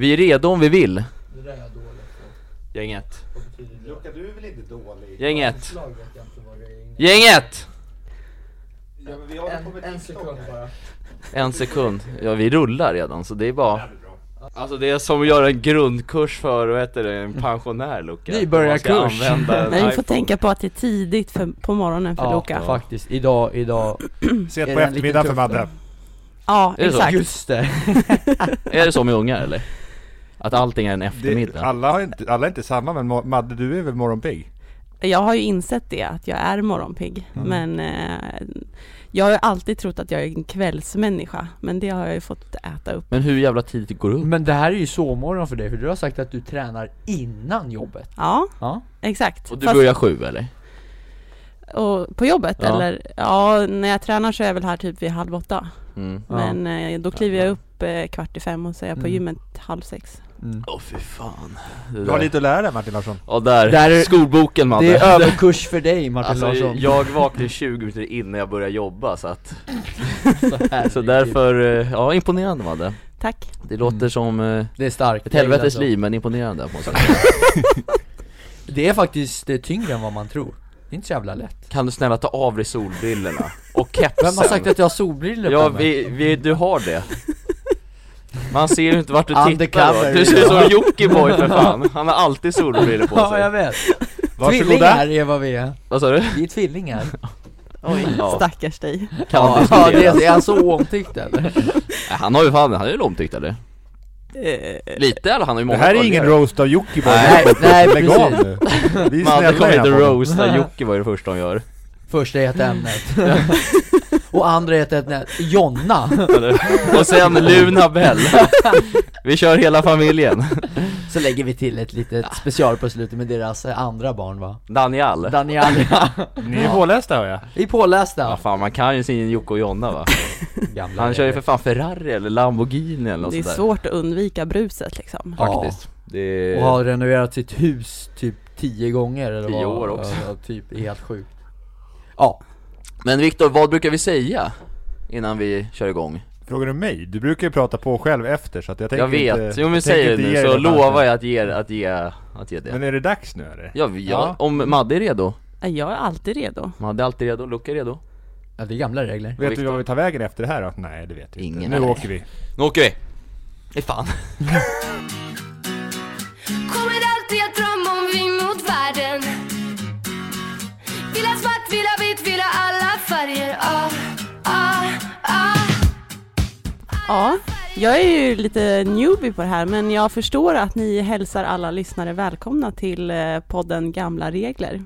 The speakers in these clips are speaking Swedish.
Vi är redo om vi vill. Det där är jag dålig på. Gänget. Luka, du är väl inte dålig? Gänget. Gänget! Ja, men vi håller på En, med en sekund bara. En sekund. Ja, vi rullar redan så det är bara Alltså det är som att göra en grundkurs för, vad heter det, en pensionär Luca Nybörjarkurs. Men vi får tänka på att det är tidigt för, på morgonen för Ja, Luca. faktiskt. Idag, idag. Sent på eftermiddagen för Madde. Ja, exakt. Just det. Är det så med ungar eller? Att allting är en Det, eftermiddag? alla, har inte, alla är inte samma men Madde du är väl morgonpigg? Jag har ju insett det, att jag är morgonpigg. Mm. Men eh, jag har ju alltid trott att jag är en kvällsmänniska. Men det har jag ju fått äta upp. Men hur jävla tidigt går du upp? Men det här är ju sovmorgon för dig, för du har sagt att du tränar innan jobbet. Ja, Ja. exakt. Och du Fast- börjar sju eller? och på jobbet Ja. eller? Ja, när jag tränar så är jag väl här typ vid halv åtta. Mm. Ja. Men eh, då kliver jag upp eh, kvart i fem och så är jag på Mm. gymmet halv sex. Mm. Åh fy fan det Du har lite att lära dig Martin Larsson. Ja där, Där är- skolboken Madde Det är överkurs för dig Martin Alltså Larsson. jag vaknade 20 minuter innan jag började jobba så att Herregud. Så därför, eh, ja imponerande Madde Tack. Det låter Mm. som eh, Det är starkt. ett helvetes så. liv men imponerande måste jag säga. Det är faktiskt det är tyngre än vad man tror. Det är inte så jävla lätt. Kan du snälla ta av dig solbrillorna? Och kepsen Vem har sagt att jag har solbrillor Ja på mig? vi, vi, du har det Man ser ju inte vart du tittar då. Du ser ut som Jockiboi för fan, han har alltid solbrillor på Ja, jag sig vet. Varsågoda. Tvillingar är vad vi är. Vad sa du? Vi är tvillingar. Oj, Ja. stackars dig. Kan man Ja, diskutera? det är, är han så omtyckt eller? Nej, Han har ju fan, han är väl omtyckt eller? Eh, Lite eller? Han har ju Det många här är ingen roast av Jockiboi. Nej, nej, Lägg av precis. nu. Vi är Madde snälla kommer inte roasta Jockiboi det första hon gör Första heter ämnet. Och andra heter ämnet Jonna. Och sen Luna Bell Vi kör hela familjen Så lägger vi till ett litet special på slutet med deras eh, andra barn va? Daniel Daniel, Ni är pålästa hör jag. Vi är pålästa. Ja fan man kan ju sin Jocke och Jonna va? Gamla Han kör ju för fan Ferrari eller Lamborghini eller något det är sådär svårt att undvika bruset liksom. Ja. Faktiskt Det Och har renoverat sitt hus typ tio gånger eller Tio vad? år också. Ja, typ, är helt sjukt Ja, Men Viktor, vad brukar vi säga innan vi kör igång? Frågar du mig? Du brukar ju prata på själv efter så att jag tänker Jag vet, inte, jo men jag säg det nu så lovar jag att ge, att ge, att ge det Men är det dags nu eller? Ja, vi- ja, om Madde är redo, Jag är alltid redo. Madde är alltid redo, Luca är redo ja det är gamla regler Vet Viktor? du vad vi tar vägen efter det här då? Nej det vet vi Ingen inte. Nu aning. åker vi. Nu åker vi! Nej fan Ja, jag är ju lite newbie på det här men jag förstår att ni hälsar alla lyssnare välkomna till eh, podden Gamla Regler.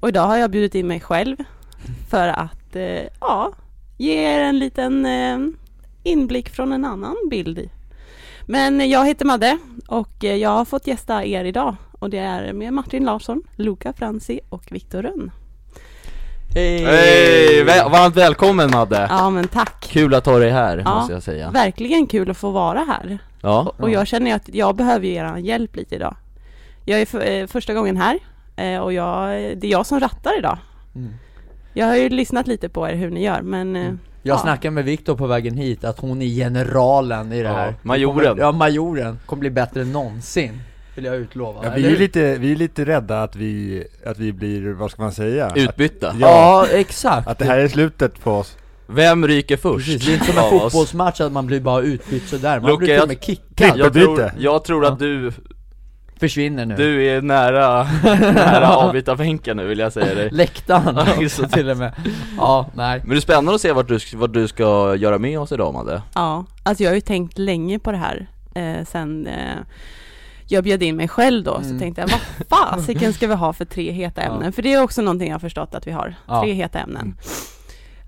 Och idag har jag bjudit in mig själv för att, eh, ja, ge er en liten eh, inblick från en annan bild. Men jag heter Madde och jag har fått gästa er idag och det är med Martin Larsson, Luca Franzi och Viktor Rönn. Hej! Hej! Väl, varmt välkommen Madde! Ja men tack! Kul att ha dig här, Ja. måste jag säga Verkligen kul att få vara här. Ja, Och jag känner att jag behöver ju er hjälp lite idag. Jag är för, eh, första gången här eh, och jag, det är jag som rattar idag. Mm. Jag har ju lyssnat lite på er hur ni gör men eh, Jag Ja. snackade med Viktor på vägen hit att hon är generalen i det Ja, här majoren. Kommer, Ja, majoren, kommer bli bättre än någonsin Vill jag utlova, Ja, vi, är lite, vi är lite rädda att vi, att vi blir, vad ska man säga? utbytta. Att, Ja, ja, exakt. Att det här är slutet på oss. Vem ryker först? Precis, det är inte som en fotbollsmatch att man blir bara utbytt sådär, man Luca, blir till och med kickad. Jag tror, jag tror att du, Försvinner nu. du är nära, nära avbytarbänken nu vill jag säga dig. Läktaren också till och med. Ja, nej. Men det är spännande att se vart du, vad du ska göra med oss idag Madde. Ja, alltså jag har ju tänkt länge på det här eh, sen eh, jag bjöd in mig själv då så Mm. tänkte jag vad fasiken ska vi ha för tre heta Ja. ämnen? För det är också någonting jag har förstått att vi har, Ja. tre heta ämnen.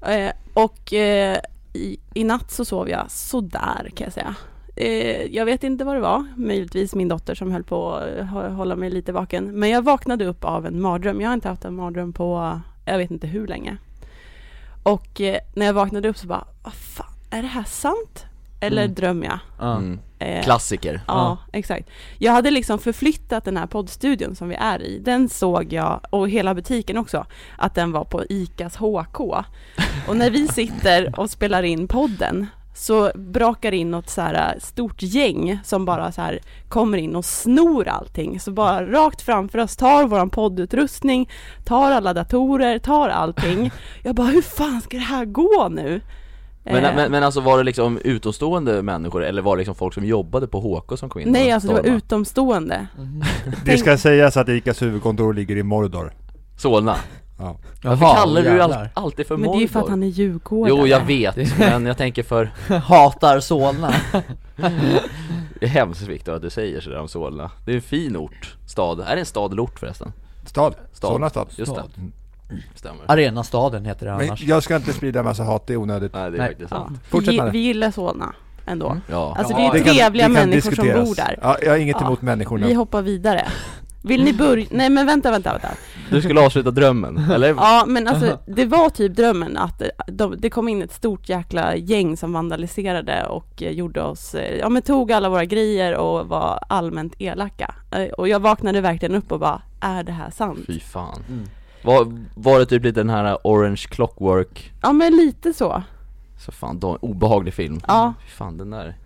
Eh, och eh, i, i natt så sov jag sådär kan jag säga. Eh, jag vet inte vad det var, möjligtvis min dotter som höll på att hå- hålla mig lite vaken. Men jag vaknade upp av en mardröm. Jag har inte haft en mardröm på, jag vet inte hur länge. Och eh, när jag vaknade upp så bara, vad fan, är det här sant? Eller Mm. drömmer jag? ja. mm. Eh, Klassiker Ja, exakt. Jag hade liksom förflyttat den här poddstudion som vi är i. Den såg jag, och hela butiken också, att den var på ICAs HK. Och när vi sitter och spelar in podden så brakar in något så här äh, stort gäng som bara så här kommer in och snor allting. Så bara rakt framför oss tar våran poddutrustning, tar alla datorer, tar allting. Jag bara, hur fan ska det här gå nu? Men, Eh, men, men alltså var det liksom utomstående människor eller var det liksom folk som jobbade på HK som kom in nej, och alltså det var stormade? utomstående. Det ska sägas att ICAs huvudkontor ligger i Mordor. Solna? Ja. Varför kallar du all, jävlar. alltid för Men det är ju för att Mordor? han är djurgårdare. Jo jag vet, men jag tänker för Hatar Solna. Det är hemskt Viktor att du säger sådär om Solna Det är en fin ort, stad, är det en stad eller ort förresten? Stad. Stad. Solna stad. Just Stad. det, stämmer Arenastaden heter det Men annars. jag ska inte sprida massa hat, det är onödigt. Nej det är Nej. faktiskt Ja. sant Fortsätt vi, med det. vi gillar Solna ändå. Ja, Alltså det är ju kan- trevliga kan människor som diskuteras. bor där. Ja, jag har inget Ja. emot människorna. Vi hoppar vidare. Vill ni börja? Nej men vänta, vänta, vänta. du skulle avsluta drömmen, eller? Ja men alltså det var typ drömmen att eh, de, det kom in ett stort jäkla gäng som vandaliserade och eh, gjorde oss, eh, ja men tog alla våra grejer och var allmänt elaka. Eh, Och jag vaknade verkligen upp och bara, är det här sant? Fy fan Mm. Var, var det typ lite den här Orange Clockwork, Ja men lite så. så fan, då, obehaglig film Ja. Fy fan den där,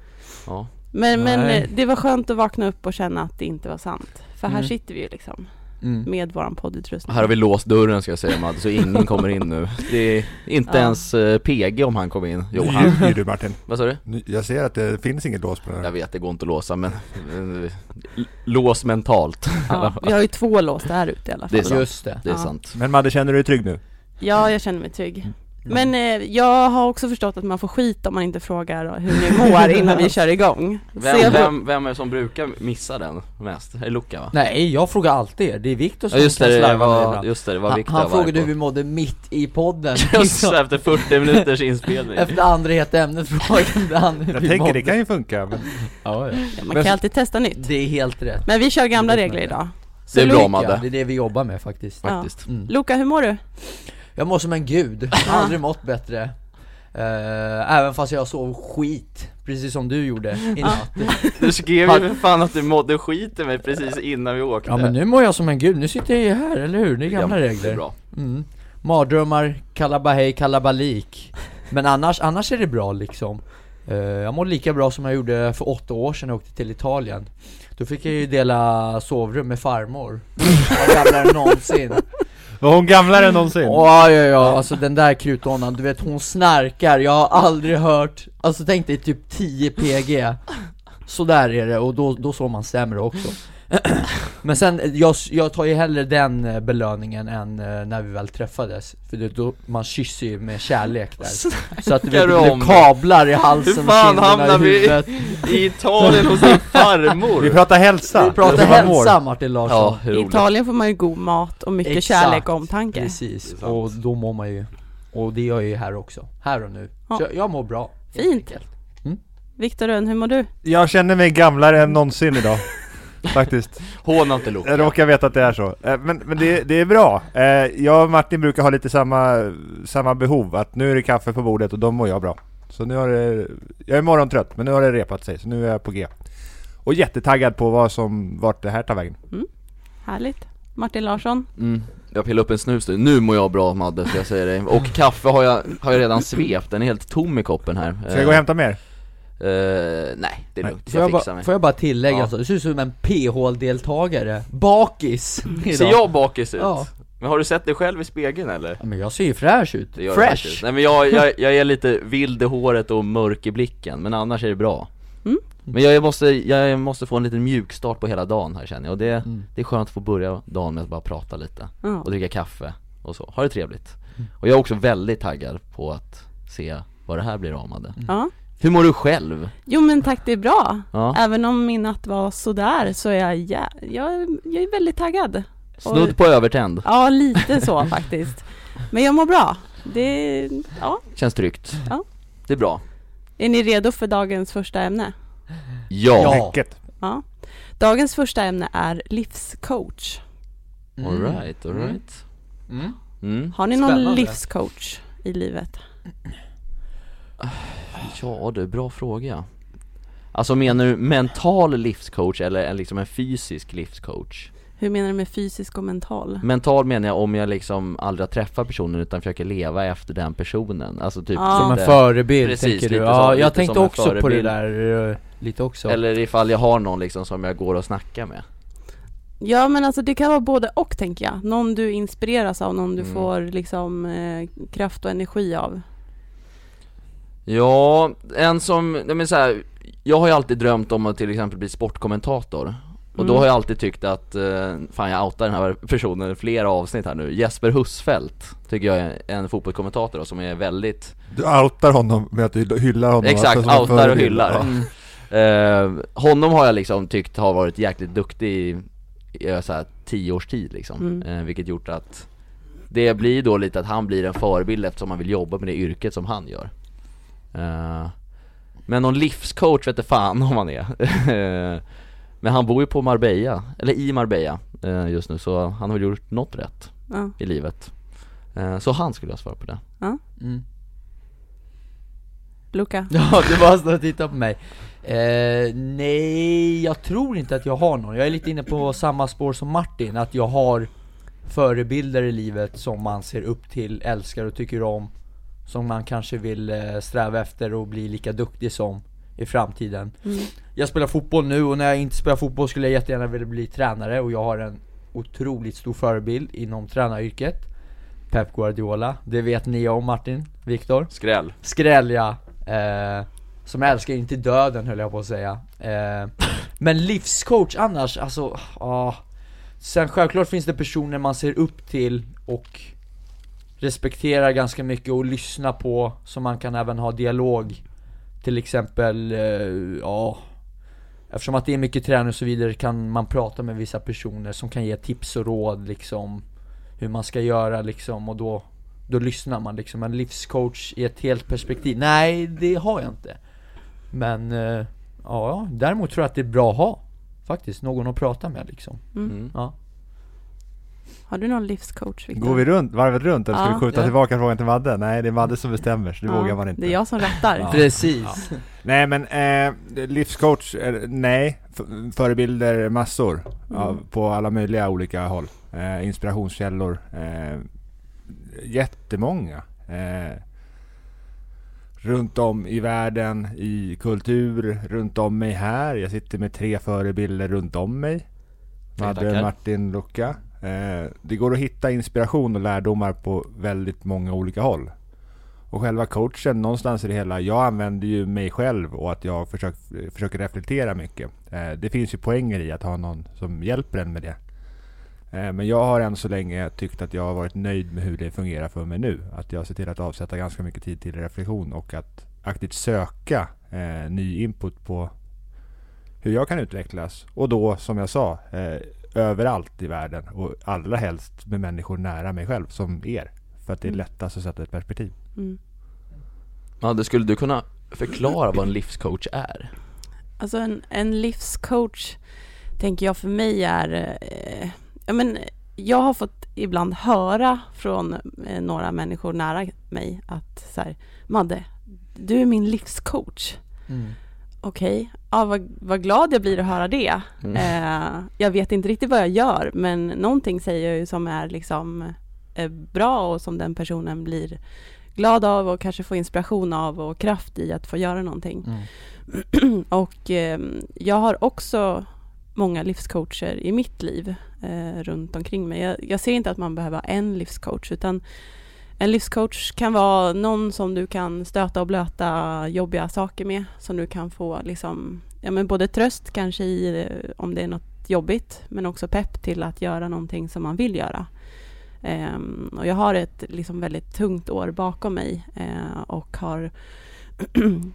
ja Men, men Nej. eh, det var skönt att vakna upp och känna att det inte var sant. För här Mm. sitter vi ju liksom Mm. med våran poddutrustning. Här har vi låst dörren ska jag säga Madde, så ingen kommer in nu Det är inte Ja. ens eh, PG om han kommer in Jo, Nu han, ljuger du Martin. vad sa du? Jag ser att det finns inget lås på den Jag här. vet, det går inte att låsa men, eh, lås mentalt Ja, vi har ju två lås där ute i alla fall. Det är sant. Just det. Det är Ja. sant Men Madde, känner du dig trygg nu? Ja, jag känner mig trygg. Men eh, jag har också förstått att man får skit om man inte frågar hur ni mår innan vi kör igång. Så vem, jag, vem, vem är det som brukar missa den mest? Är det Luca va? Nej, jag frågar alltid er. Det är Viktor som Ja just det, kan det var, just det, det var Han, Viktor han frågade hur vi mådde mitt i podden. Just så, efter 40 minuters inspelning Efter andra heta ämnet frågade han hur Jag vi tänker mådde. det kan ju funka, men Ja, ja. ja, man kan ju alltid testa nytt. Det är helt rätt. Men vi kör gamla regler idag. Det är bra Ja, Madde, det är det vi jobbar med faktiskt. Ja. faktiskt Mm. Luca, hur mår du? Jag mår som en gud, jag har aldrig mått bättre. Eh, även fast jag sov skit, precis som du gjorde i natt. Du skrev ju för fan att du mådde skit i mig precis innan vi åkte Ja men nu mår jag som en gud, nu sitter jag ju här, eller hur? Det är gamla Ja, regler. Det är bra Mm. Mardrömmar, kalabahej, kalabalik. Men annars, annars är det bra liksom. Eh, jag mår lika bra som jag gjorde för åtta år sedan jag åkte till Italien. Då fick jag ju dela sovrum med farmor. Jag gamlare än någonsin var hon gamlare än någonsin? Ja, ja, ja, alltså den där krutdonnan, du vet hon snarkar, jag har aldrig hört, alltså tänk dig typ 10 PG Så där är det, och då, då såg man sämre också. Men sen, jag, jag tar ju hellre den eh, belöningen än eh, när vi väl träffades För det, då, man kysser ju med kärlek där Så att det blev kablar i halsen Hur och fan hamnar i vi huvudet i Italien hos din farmor? Vi pratar hälsa. Vi pratar hälsa Martin Larsson Ja, I Italien får man ju god mat och mycket Exakt. kärlek och omtanke. Precis, och då mår man ju Och det gör jag ju här också, här och nu Ja. Så jag, jag mår bra Fint. enkelt. Viktor Rönn, hur mår du? Jag känner mig gamlare än någonsin idag. Faktiskt. Håna inte Luca Jag råkar veta att det är så. Eh, Men, men det, det är bra. Eh, Jag och Martin brukar ha lite samma, samma behov. Att nu är det kaffe på bordet och då mår jag bra. Så nu har det, jag är morgontrött men nu har det repat sig så nu är jag på G. Och jättetaggad på vad som, vart det här tar vägen. Härligt. Martin Larsson? mm. Jag pillar upp en snus nu, nu mår jag bra Madde ska jag säga dig Och kaffe har jag, har jag redan svept, den är helt tom i koppen här Ska jag gå och hämta mer? Eh, nej, det är Nej. lugnt, Får jag jag, fixar bara, mig får jag bara tillägga Ja. så, det ser ut som en PH-deltagare, bakis idag. Ser jag bakis ut? Ja. Men har du sett dig själv i spegeln eller? ja men jag ser ju fräsch ut, Det du fresh! faktiskt. Nej men jag, jag, jag är lite vild i håret och mörk i blicken, men annars är det bra Mm. Men jag måste, jag måste få en liten mjuk start på hela dagen här känner jag, och det, Mm. det är skönt att få börja dagen med att bara prata lite Ja. och dricka kaffe och så, ha det trevligt Och jag är också väldigt taggad på att se vad det här blir Madde ja. Hur mår du själv? Jo men tack, det är bra. Ja, Även om min natt var sådär så är jag, jä- jag, jag är väldigt taggad. snudd på övertänd, Ja, lite så faktiskt. Men jag mår bra. Det, ja. känns tryggt Ja. Det är bra Är ni redo för dagens första ämne? Ja, Ja. Ja. Dagens första ämne är livscoach. Mm. alright, alright Mm. mm. Har ni någon Spännande. livscoach i livet? Ja du, bra fråga Alltså menar du mental livscoach eller en, liksom en fysisk livscoach? Hur menar du med fysisk och mental? Mental menar jag om jag liksom aldrig har träffat personen utan försöker leva efter den personen, alltså typ Ja. Som en förebild Precis, tänker du? Ja, så, jag tänkte också på det där, eh, lite också Eller ifall jag har någon liksom som jag går och snackar med Ja men alltså det kan vara både och tänker jag. Någon du inspireras av, någon du Mm. får liksom eh, kraft och energi av. Ja, en som, nej men så här, jag har ju alltid drömt om att till exempel bli sportkommentator Och då Mm. har jag alltid tyckt att, eh, fan jag outar den här personen i flera avsnitt här nu Jesper Husfeldt tycker jag är en fotbollskommentator då, som är väldigt Du outar honom med att du hyllar honom Exakt, alltså, som en outar och hyllar. Ja. Eh, honom har jag liksom tyckt har varit jäkligt duktig i, i så här, tio års tid liksom, Mm. eh, vilket gjort att det blir då lite att han blir en förebild eftersom man vill jobba med det yrket som han gör Eh, Men någon livscoach vet fan om han är. Eh, Men han bor ju på Marbella, eller i Marbella eh, just nu så han har väl gjort något rätt Ja. i livet. Eh, Så han skulle jag svara på det. Mm. Luca? Ja, du bara står och tittar på mig. Eh, Nej, jag tror inte att jag har någon. Jag är lite inne på samma spår som Martin, att jag har förebilder i livet som man ser upp till, älskar och tycker om Som man kanske vill eh, sträva efter och bli lika duktig som i framtiden. Mm. Jag spelar fotboll nu och när jag inte spelar fotboll skulle jag jättegärna vilja bli tränare och jag har en otroligt stor förebild inom tränaryrket. Pep Guardiola, det vet ni om Martin, Viktor? Skräll. Skräll ja, eh, som jag älskar in till döden höll jag på att säga. Eh, Men livscoach annars, alltså, ja Sen självklart finns det personer man ser upp till och respekterar ganska mycket och lyssnar på, som man kan även ha dialog. Till exempel, eh, ja Eftersom att det är mycket träning och så vidare kan man prata med vissa personer som kan ge tips och råd liksom Hur man ska göra liksom och då Då lyssnar man liksom, en livscoach i ett helt perspektiv Nej, det har jag inte. Men, eh, ja, däremot tror jag att det är bra att ha Faktiskt, någon att prata med liksom. Mm. mm. Ja Har du någon livscoach Victor? Går vi runt, varvet runt eller ska Ja. vi skjuta Ja. tillbaka frågan till Madde? Nej det är Madde som bestämmer så det Ja, vågar man inte Det är jag som rattar. Ja. Precis Nej men eh, livscoach, eh, nej Förebilder massor av, Mm. på alla möjliga olika håll eh, Inspirationskällor eh, Jättemånga eh, Runt om i världen, i kultur, runt om mig här Jag sitter med tre förebilder runt om mig Madde. Martin, Luca Eh, det går att hitta inspiration och lärdomar på väldigt många olika håll och själva coachen, någonstans i det hela, jag använder ju mig själv och att jag försöker, försöker reflektera mycket. Eh, det finns ju poänger i att ha någon som hjälper en med det. Eh, men jag har än så länge tyckt att jag har varit nöjd med hur det fungerar för mig nu. Att jag ser till att avsätta ganska mycket tid till reflektion och att aktivt söka ny input på hur jag kan utvecklas. Och då, som jag sa, överallt i världen och allra helst med människor nära mig själv som er. För att det är Mm. lättast att sätta ett perspektiv. Mm. Madde, skulle du kunna förklara vad en livscoach är? Alltså en, en livscoach tänker jag för mig är, eh, ja men jag har fått ibland höra från eh, några människor nära mig att så här, Madde, du är min livscoach. mm. Okej, ja, vad, vad glad jag blir att höra det. Mm. Eh, jag vet inte riktigt vad jag gör, men någonting säger jag ju som är liksom eh, bra och som den personen blir glad av och kanske får inspiration av och kraft i att få göra någonting. Mm. och eh, jag har också många livscoacher i mitt liv eh, runt omkring mig. Jag, jag ser inte att man behöver ha en livscoach utan en livscoach kan vara någon som du kan stöta och blöta jobbiga saker med. Som du kan få liksom, ja men både tröst kanske i eh, om det är något jobbigt men också pepp till att göra någonting som man vill göra. Um, och jag har ett liksom väldigt tungt år bakom mig uh, och har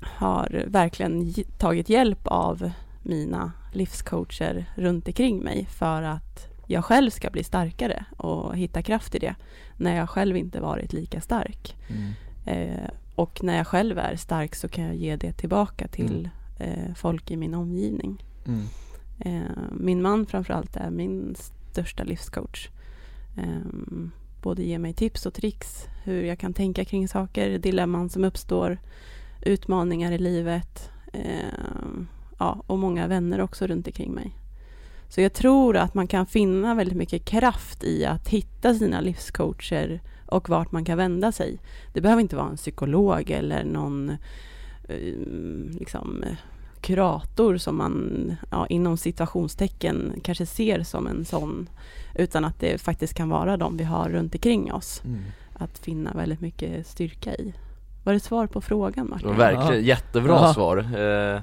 har verkligen tagit hjälp av mina livscoacher runt omkring mig för att jag själv ska bli starkare och hitta kraft i det när jag själv inte varit lika stark. Mm. Eh, och när jag själv är stark så kan jag ge det tillbaka till eh, folk i min omgivning. Mm. Eh, min man framförallt är min största livscoach. Eh, både ger mig tips och tricks hur jag kan tänka kring saker, dilemman som uppstår, utmaningar i livet. Eh, ja, och många vänner också runt omkring mig. Så jag tror att man kan finna väldigt mycket kraft i att hitta sina livscoacher och vart man kan vända sig. Det behöver inte vara en psykolog eller någon eh, liksom, kurator som man ja, inom situationstecken kanske ser som en sån. Utan att det faktiskt kan vara de vi har runt omkring oss. Mm. Att finna väldigt mycket styrka i. Var det svar på frågan Det Martin? verkligen jättebra Ja. svar eh,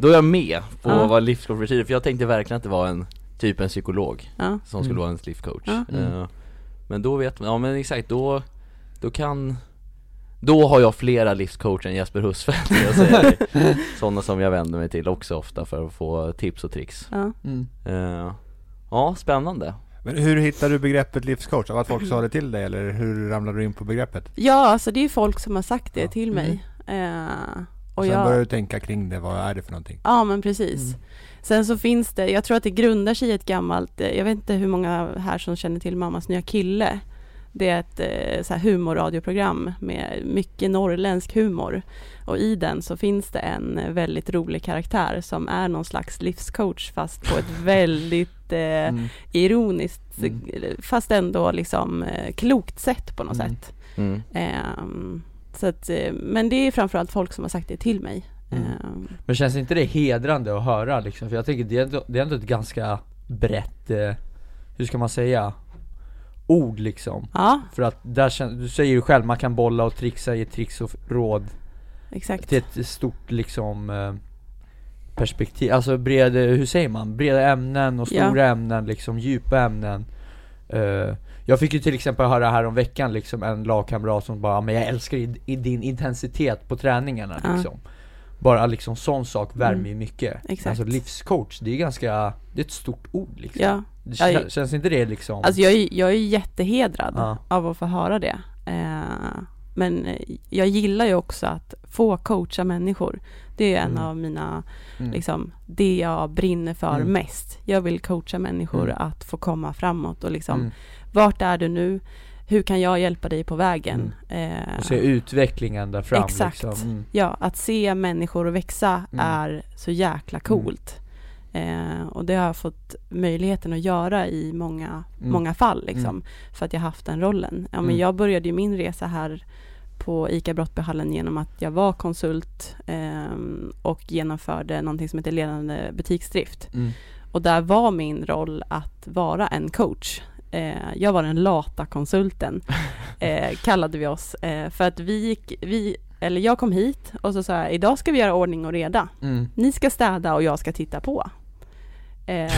Då är jag med på Ja. vad livscoach betyder, för jag tänkte verkligen att det var en Typ en psykolog Ja. som skulle Mm. vara ens livscoach Ja. Mm. Eh, Men då vet man, ja men exakt, då Då kan Då har jag flera livscoacher än Jesper Husfeldt, jag dig. Sådana som jag vänder mig till också ofta för att få tips och tricks Ja. Mm. Eh, Ja, spännande Men hur hittar du begreppet livscoach? Av att folk sa det till dig eller hur ramlade du in på begreppet? ja, alltså det är ju folk som har sagt det Ja. till mig. Eh, Och och sen jag... började du tänka kring det, vad är det för någonting? Ja men precis. Mm. Sen så finns det, jag tror att det grundar sig i ett gammalt, eh, jag vet inte hur många här som känner till Mammas nya kille. Det är ett eh, så här humorradioprogram med mycket norrländsk humor. Och i den så finns det en väldigt rolig karaktär som är någon slags livscoach fast på ett väldigt eh, Mm. ironiskt, Mm. eh, fast ändå liksom klokt sätt på något Mm. sätt. mm. Så att, eh, men det är framförallt folk som har sagt det till mig. Mm. Ehm, Men känns inte det hedrande att höra liksom? För jag tänker det är ändå, det är ändå ett ganska brett, eh, hur ska man säga? Ord liksom ja, För att där du säger ju själv, man kan bolla och trixa, ge tricks och råd exakt. till ett stort liksom eh, perspektiv, alltså bred, hur säger man? Breda ämnen och Ja. stora ämnen liksom, djupa ämnen Eh, Jag fick ju till exempel höra här om veckan liksom en lagkamrat som bara, men jag älskar i, din intensitet på träningarna Ja. liksom Bara liksom sån sak värmer Mm. ju mycket Exakt. Alltså livscoach, det är ganska, det är ett stort ord liksom Ja, det kän, Känns inte det liksom? alltså jag är, jag är jättehedrad Ja. av att få höra det. Eh, men eh, jag gillar ju också att få coacha människor. Det är en Mm. av mina, mm. liksom, det jag brinner för Mm. mest. Jag vill coacha människor Mm. att få komma framåt och liksom, mm. Vart är du nu? Hur kan jag hjälpa dig på vägen? Eh, Och se utvecklingen där fram Exakt. liksom. mm. Ja, att se människor växa Mm. är så jäkla coolt. Eh, och det har jag fått möjligheten att göra i många, Mm. många fall liksom. Mm. För att jag haft den rollen. Ja, men Mm. Jag började ju min resa här på ICA Brottbyhallen genom att jag var konsult ehm, och genomförde någonting som heter ledande butiksdrift. Mm. Och där var min roll att vara en coach. Eh, jag var den lata konsulten, eh, kallade vi oss. Eh, för att vi gick, vi, eller jag kom hit och så sa jag, idag ska vi göra ordning och reda. Mm. Ni ska städa och jag ska titta på. Eh,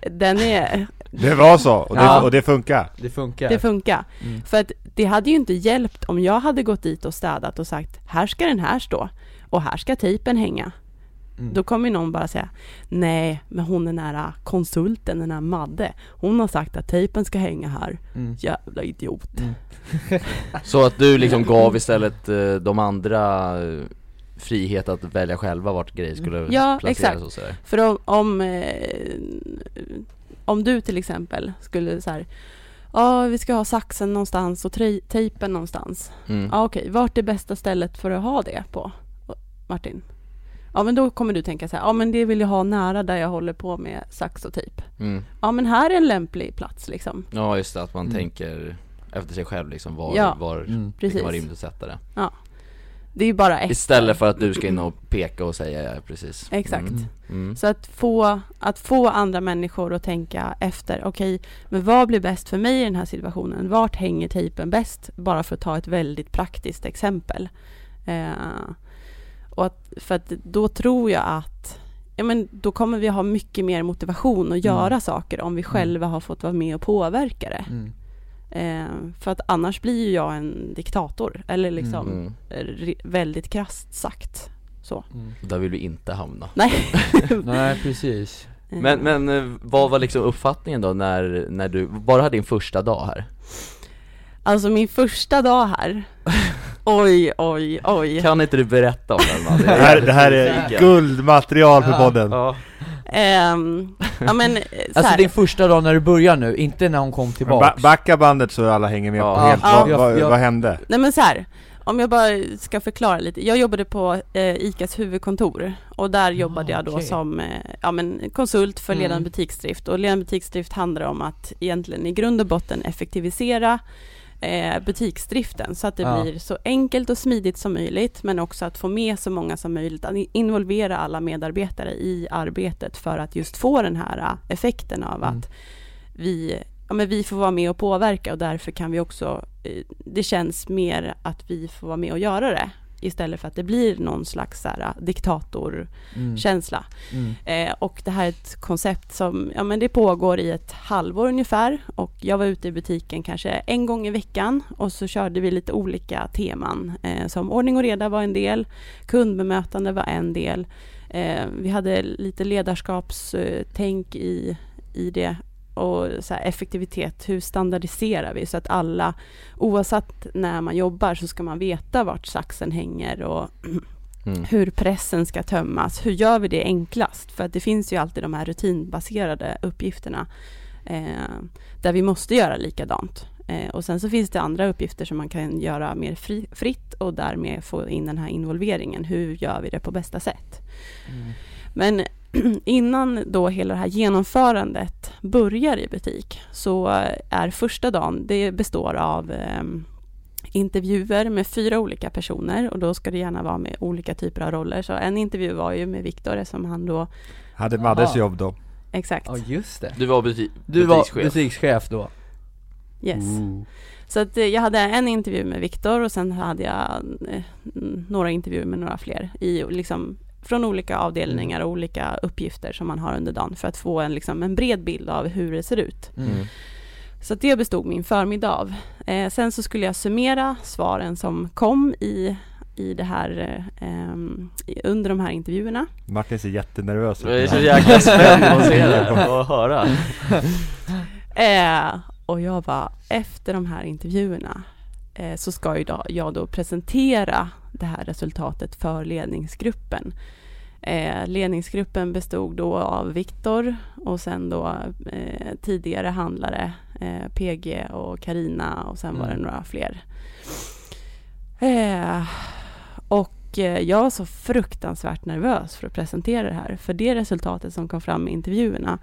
den är, Det var så, och det, Ja. och det funkar. Det funkar det funkar. mm. För att det hade ju inte hjälpt om jag hade gått dit och städat och sagt, här ska den här stå och här ska tejpen hänga. Mm. Då kommer ju någon bara säga Nej, men hon den här konsulten, den här Madde Hon har sagt att tejpen ska hänga här Mm. Jävla idiot Mm. Så att du liksom gav istället eh, de andra eh, frihet att välja själva vart grejer skulle Ja, placeras exakt. och sådär För om, om, eh, om du till exempel skulle så här Ja, vi ska ha saxen någonstans och tre- tejpen någonstans mm. Ja okej, vart är bästa stället för att ha det på? Martin? Ja men då kommer du tänka så här, ja men det vill jag ha nära där jag håller på med sax och tejp Mm. Ja men här är en lämplig plats liksom Ja just det, att man Mm. tänker efter sig själv liksom var, Ja. var Mm. det kan vara rimligt att sätta det Det är ju bara ett Istället för att du ska in och peka och säga ja, precis Exakt. mm. Mm. Så att få, att få andra människor att tänka efter, okej, men vad blir bäst för mig i den här situationen? Vart hänger tejpen bäst? Bara för att ta ett väldigt praktiskt exempel. Eh, och att, för att då tror jag att Ja, men då kommer vi ha mycket mer motivation att göra saker om vi själva har fått vara med och påverka det. Mm. Eh, för att annars blir ju jag en diktator, eller liksom Mm. väldigt krasst sagt. Så. Mm. Där vill vi inte hamna Nej. Nej precis Eh, Men, men eh, vad var liksom uppfattningen då när, när du, bara hade din första dag här? Alltså min första dag här Oj, oj, oj Kan inte du berätta om den man? Det här, det här är guldmaterial för podden. Ja, Ehm, Ja men, eh, så Alltså din första dag när du börjar nu, inte när hon kom Men tillbaks ba- backa bandet så alla hänger med Ja. på helt, Ja. vad, Ja, vad, ja. vad hände? Nej men så här om jag bara ska förklara lite. Jag jobbade på eh, ICAs huvudkontor och där jobbade jag då okej. som eh, ja, men konsult för ledande Mm. butiksdrift. Och ledande butiksdrift handlar om att egentligen i grund och botten effektivisera eh, butiksdriften så att det Ja. blir så enkelt och smidigt som möjligt men också att få med så många som möjligt, att involvera alla medarbetare i arbetet för att just få den här eh, effekten av Mm. att vi, ja, men vi får vara med och påverka och därför kan vi också, eh, det känns mer att vi får vara med och göra det istället för att det blir någon slags så här, diktatorkänsla. Mm. Eh, och det här är ett koncept som, ja men det pågår i ett halvår ungefär. Och jag var ute i butiken kanske en gång i veckan och så körde vi lite olika teman. Eh, som ordning och reda var en del, kundbemötande var en del, eh, vi hade lite ledarskapstänk i, i det och så effektivitet, hur standardiserar vi så att alla, oavsett när man jobbar så ska man veta vart saxen hänger och Mm. hur pressen ska tömmas. Hur gör vi det enklast? För att det finns ju alltid de här rutinbaserade uppgifterna eh, där vi måste göra likadant. Eh, och sen så finns det andra uppgifter som man kan göra mer fri, fritt och därmed få in den här involveringen. Hur gör vi det på bästa sätt? Mm. Men innan då hela det här genomförandet börjar i butik så är första dagen, det består av ehm, intervjuer med fyra olika personer och då ska det gärna vara med olika typer av roller. Så en intervju var ju med Viktor som han då, Hade Maddes jobb då? exakt, Ja just det. Du var buti- Du var butikschef. butikschef då? yes. Ooh. Så att eh, jag hade en intervju med Viktor och sen hade jag eh, mm, några intervjuer med några fler i liksom från olika avdelningar och olika uppgifter som man har under dagen för att få en, liksom, en bred bild av hur det ser ut. Mm. Mm. Så det bestod min förmiddag av. Eh, sen så skulle jag summera svaren som kom i, i det här, i- under de här intervjuerna. Martin ser jättenervös Jag är så jäkla spänd på att se det och höra. Eh, och jag bara, efter de här intervjuerna eh, så ska ju då, jag då presentera det här resultatet för ledningsgruppen. Eh, ledningsgruppen bestod då av Viktor och sen då eh, tidigare handlare eh, PG och Karina och sen var det Mm. några fler. Eh, och eh, jag var så fruktansvärt nervös för att presentera det här. För det resultatet som kom fram i intervjuerna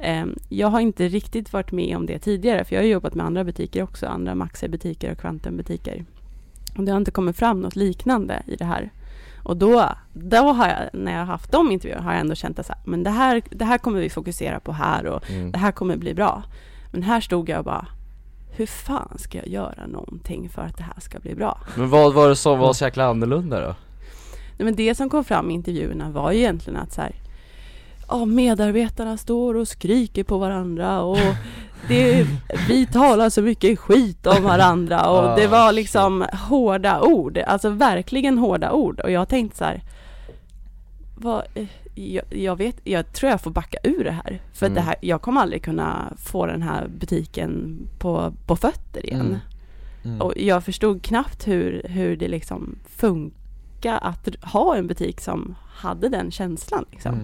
Eh, Jag har inte riktigt varit med om det tidigare, för jag har jobbat med andra butiker också, andra Maxi-butiker och Kvantum-butiker. Och det har inte kommit fram något liknande i det här. Och då, då har jag, när jag har haft de intervjuerna, har jag ändå känt att men det här, det här kommer vi fokusera på här och Mm. det här kommer bli bra. Men här stod jag och bara, hur fan ska jag göra någonting för att det här ska bli bra? Men vad var det som var så jäkla annorlunda då? Nej, men det som kom fram i intervjuerna var ju egentligen att så här, ja, medarbetarna står och skriker på varandra och det, vi talar så mycket skit om varandra och Ah, det var liksom hårda ord, alltså verkligen hårda ord och jag tänkte så här, vad, jag, jag vet, jag tror jag får backa ur det här för att det Mm. här, jag kommer aldrig kunna få den här butiken på, på fötter igen. Mm. Mm. Och jag förstod knappt hur, hur det liksom funkar att ha en butik som hade den känslan. Liksom.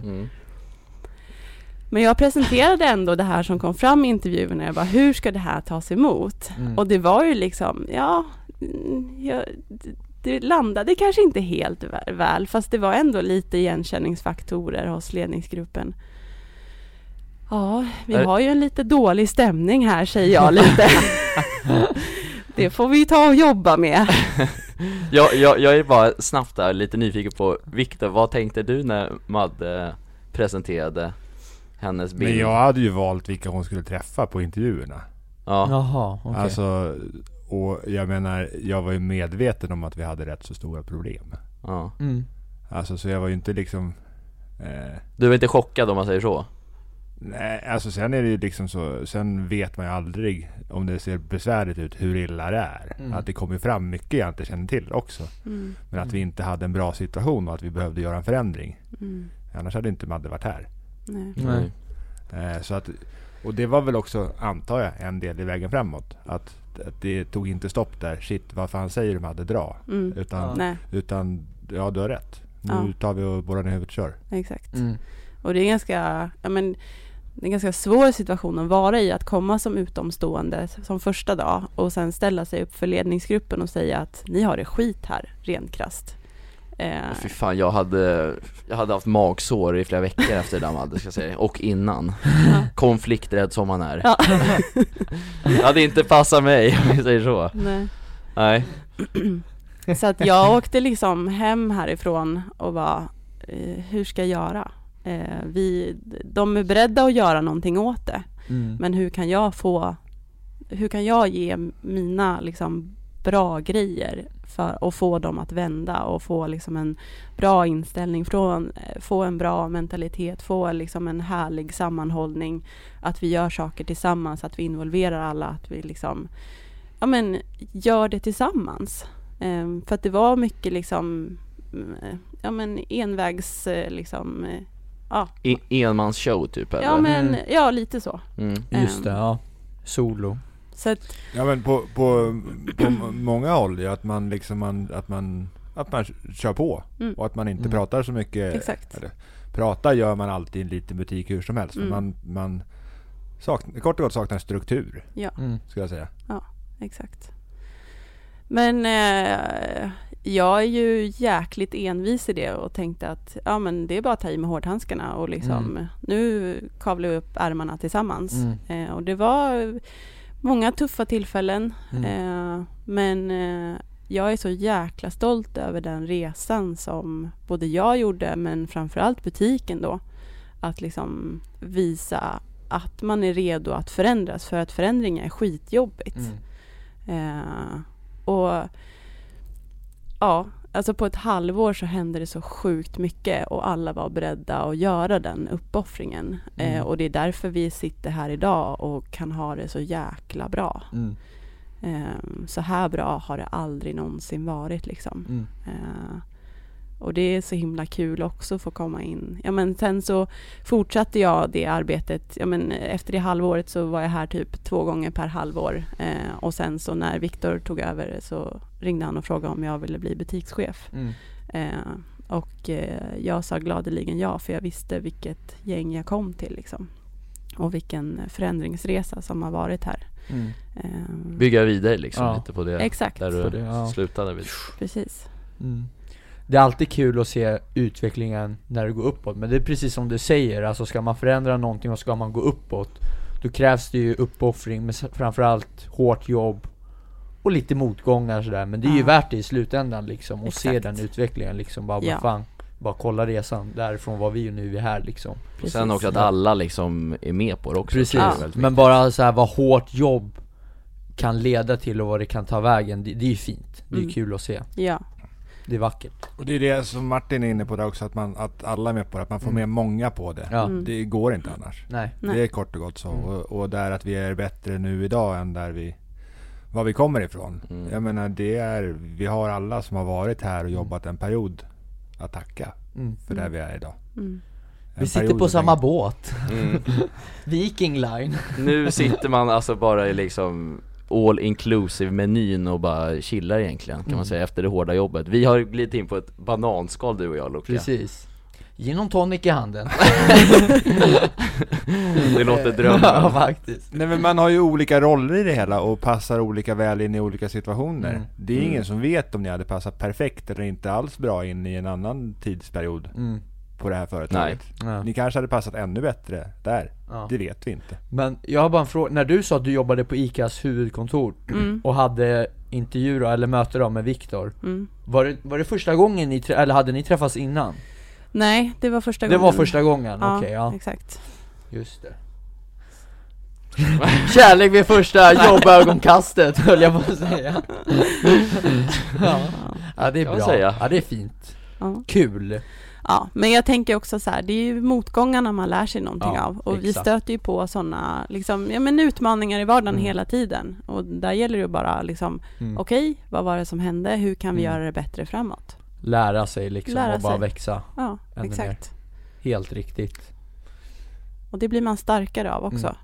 Men jag presenterade ändå det här som kom fram i intervjuerna. Jag bara, hur ska det här tas emot? Mm. Och det var ju liksom, ja, jag, det landade kanske inte helt vä- väl, fast det var ändå lite igenkänningsfaktorer hos ledningsgruppen. Ja, vi har ju en lite dålig stämning här, säger jag lite. det får vi ta och jobba med. Jag, jag, jag är bara snabbt där lite nyfiken på Viktor, vad tänkte du när Madde presenterade hennes bild? Men jag hade ju valt vilka hon skulle träffa på intervjuerna. Ja, Jaha, okej. Alltså, och jag menar, jag var ju medveten om att vi hade rätt så stora problem. ja. Mm. Alltså så jag var ju inte liksom... Eh, Du var inte chockad om man säger så? nej, alltså sen är det ju liksom så, sen vet man ju aldrig om det ser besvärligt ut hur illa det är. Mm. Att det kommer fram mycket jag inte känner till också. Mm, Men att vi inte hade en bra situation och att vi behövde göra en förändring. mm, Annars hade inte Madde varit här. Nej. Nej. Eh, så att, och det var väl också, antar jag, en del i vägen framåt. Att, att det tog inte stopp där. Shit, vad fan säger de hade dra? Mm. Utan, Ja. Utan, ja du har rätt. Nu Ja. tar vi och borrar ner huvudet och kör. exakt. Mm. Och det är ganska, ja men det är en ganska svår situation att vara i, att komma som utomstående som första dag och sen ställa sig upp för ledningsgruppen och säga att ni har det skit här, rent krasst. Eh, Fy fan, jag hade, jag hade haft magsår i flera veckor efter det där Madde, ska jag säga, och innan Konflikträdd som man är Ja. Det hade inte passat mig, om vi säger så nej. Nej, Så att jag åkte liksom hem härifrån och var eh, hur ska jag göra? Eh, vi, de är beredda att göra någonting åt det, Mm. men hur kan jag få, hur kan jag ge mina liksom bra grejer för att få dem att vända och få liksom en bra inställning, från, eh, få en bra mentalitet, få liksom en härlig sammanhållning, att vi gör saker tillsammans, att vi involverar alla, att vi liksom, ja men gör det tillsammans. Ehm, för att det var mycket liksom, eh, ja men envägs eh, liksom, ja, I, enmansshow typ eller? ja men, ja lite så. mm. Just det, Ehm. ja. Solo. Så att, Ja men på, på, på många håll ju, att man liksom, man, att man, att man kör på. Mm. Och att man inte Mm. pratar så mycket. exakt. Eller, prata gör man alltid i en liten butik hur som helst. Mm. Man, man saknar, kort och gott saknar struktur, Ja. Mm. skulle jag säga. Exakt. Men eh, jag är ju jäkligt envis i det och tänkte att ja, men det är bara att ta i med hårdhandskarna och liksom Mm. nu kavlar vi upp ärmarna tillsammans. Mm. Eh, och det var många tuffa tillfällen Mm. eh, men eh, jag är så jäkla stolt över den resan som både jag gjorde men framförallt butiken då. Att liksom visa att man är redo att förändras för att förändring är skitjobbigt. Mm. Eh, och ja, alltså på ett halvår så hände det så sjukt mycket och alla var beredda att göra den uppoffringen. Eh, Mm. och det är därför vi sitter här idag och kan ha det så jäkla bra. Mm. Eh, så här bra har det aldrig någonsin varit liksom. Mm. Eh, och det är så himla kul också att få komma in. Ja, men sen så fortsatte jag det arbetet. Ja, men efter det halvåret så var jag här typ två gånger per halvår. Eh, och sen så när Viktor tog över så ringde han och frågade om jag ville bli butikschef. Mm. Eh, och eh, jag sa gladeligen ja, för jag visste vilket gäng jag kom till liksom. Och vilken förändringsresa som har varit här. Mm. Eh, Bygga vidare liksom Ja. lite på det Exakt, där du det, ja. slutade vid precis. Mm. Det är alltid kul att se utvecklingen när det går uppåt, men det är precis som du säger, alltså ska man förändra någonting och ska man gå uppåt Då krävs det ju uppoffring, men framförallt hårt jobb och lite motgångar sådär, men det är ju Ja. värt det i slutändan liksom, och se den utvecklingen liksom, bara, Ja. bara fan Bara kolla resan, därifrån var vi och nu är vi här liksom. Och sen Precis. också att alla liksom är med på det också Precis, väldigt men bara så här vad hårt jobb kan leda till och vad det kan ta vägen, det, det är ju fint, det är Mm. kul att se, Ja, det är vackert Och det är det som Martin är inne på där också, att, man, att alla är med på det. Att man får Mm. med många på det. Ja, Mm. Det går inte annars. nej. Det är kort och gott så. Mm. Och, och där att vi är bättre nu idag än där vi var vi kommer ifrån. Mm. Jag menar det är, vi har alla som har varit här och jobbat en period att tacka mm. för där vi är idag. mm. Vi sitter på samma båt, mm. Viking Line Nu sitter man alltså bara i liksom all inclusive menyn och bara chillar egentligen kan Mm. man säga efter det hårda jobbet Vi har glidit in på ett bananskal du och jag Luca Precis Gin och tonic i handen Det låter Ja drömmen faktiskt Nej men man har ju olika roller i det hela och passar olika väl in i olika situationer. Mm. Det är Mm. ingen som vet om ni hade passat perfekt eller inte alls bra in i en annan tidsperiod mm. På det här företaget. ja. Ni kanske hade passat ännu bättre där. Ja. Det vet vi inte. Men jag har bara en fråga, när du sa att du jobbade på ICAs huvudkontor Mm. och hade intervjuer eller möte då med Viktor Mm. var det, var det första gången ni, eller hade ni träffats innan? Nej, det var första Det gången. var första gången, Ja, okej ja, exakt. just det Kärlek vid första jobbögonkastet höll jag på att säga ja. ja, det är bra, ja det är fint, Ja. kul ja, men jag tänker också så här, det är ju motgångarna man lär sig någonting Ja, av. Och vi exakt. stöter ju på sådana, liksom, ja men utmaningar i vardagen Mm. hela tiden. Och där gäller det ju bara liksom, mm. okej, vad var det som hände? Hur kan vi Mm. göra det bättre framåt? Lära sig liksom Lära och bara sig. växa, Ja, Ännu exakt. helt riktigt Och det blir man starkare av också. Mm.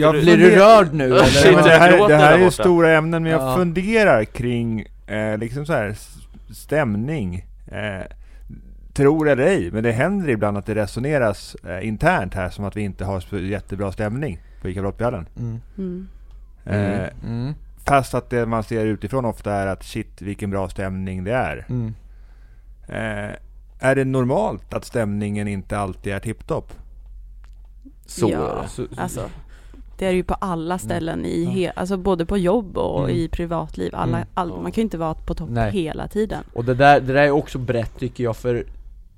Jag Blir du rörd nu eller? det här, det här är ju stora ämnen men jag Ja. funderar kring eh, liksom så här stämning. Eh, tror eller ej, men det händer ibland att det resoneras eh, internt här som att vi inte har så jättebra stämning på ICA Brottbjörnen. Mm. Mm. Eh, Mm. fast att det man ser utifrån ofta är att shit vilken bra stämning det är. Mm. Eh, är det normalt att stämningen inte alltid är tipptopp? Så Ja. det. Så, Alltså, det är ju på alla ställen i he- alltså både på jobb och Mm. i privatliv. Alla, Mm. all, man kan ju inte vara på topp Nej. hela tiden. Och det där, det där är också brett tycker jag för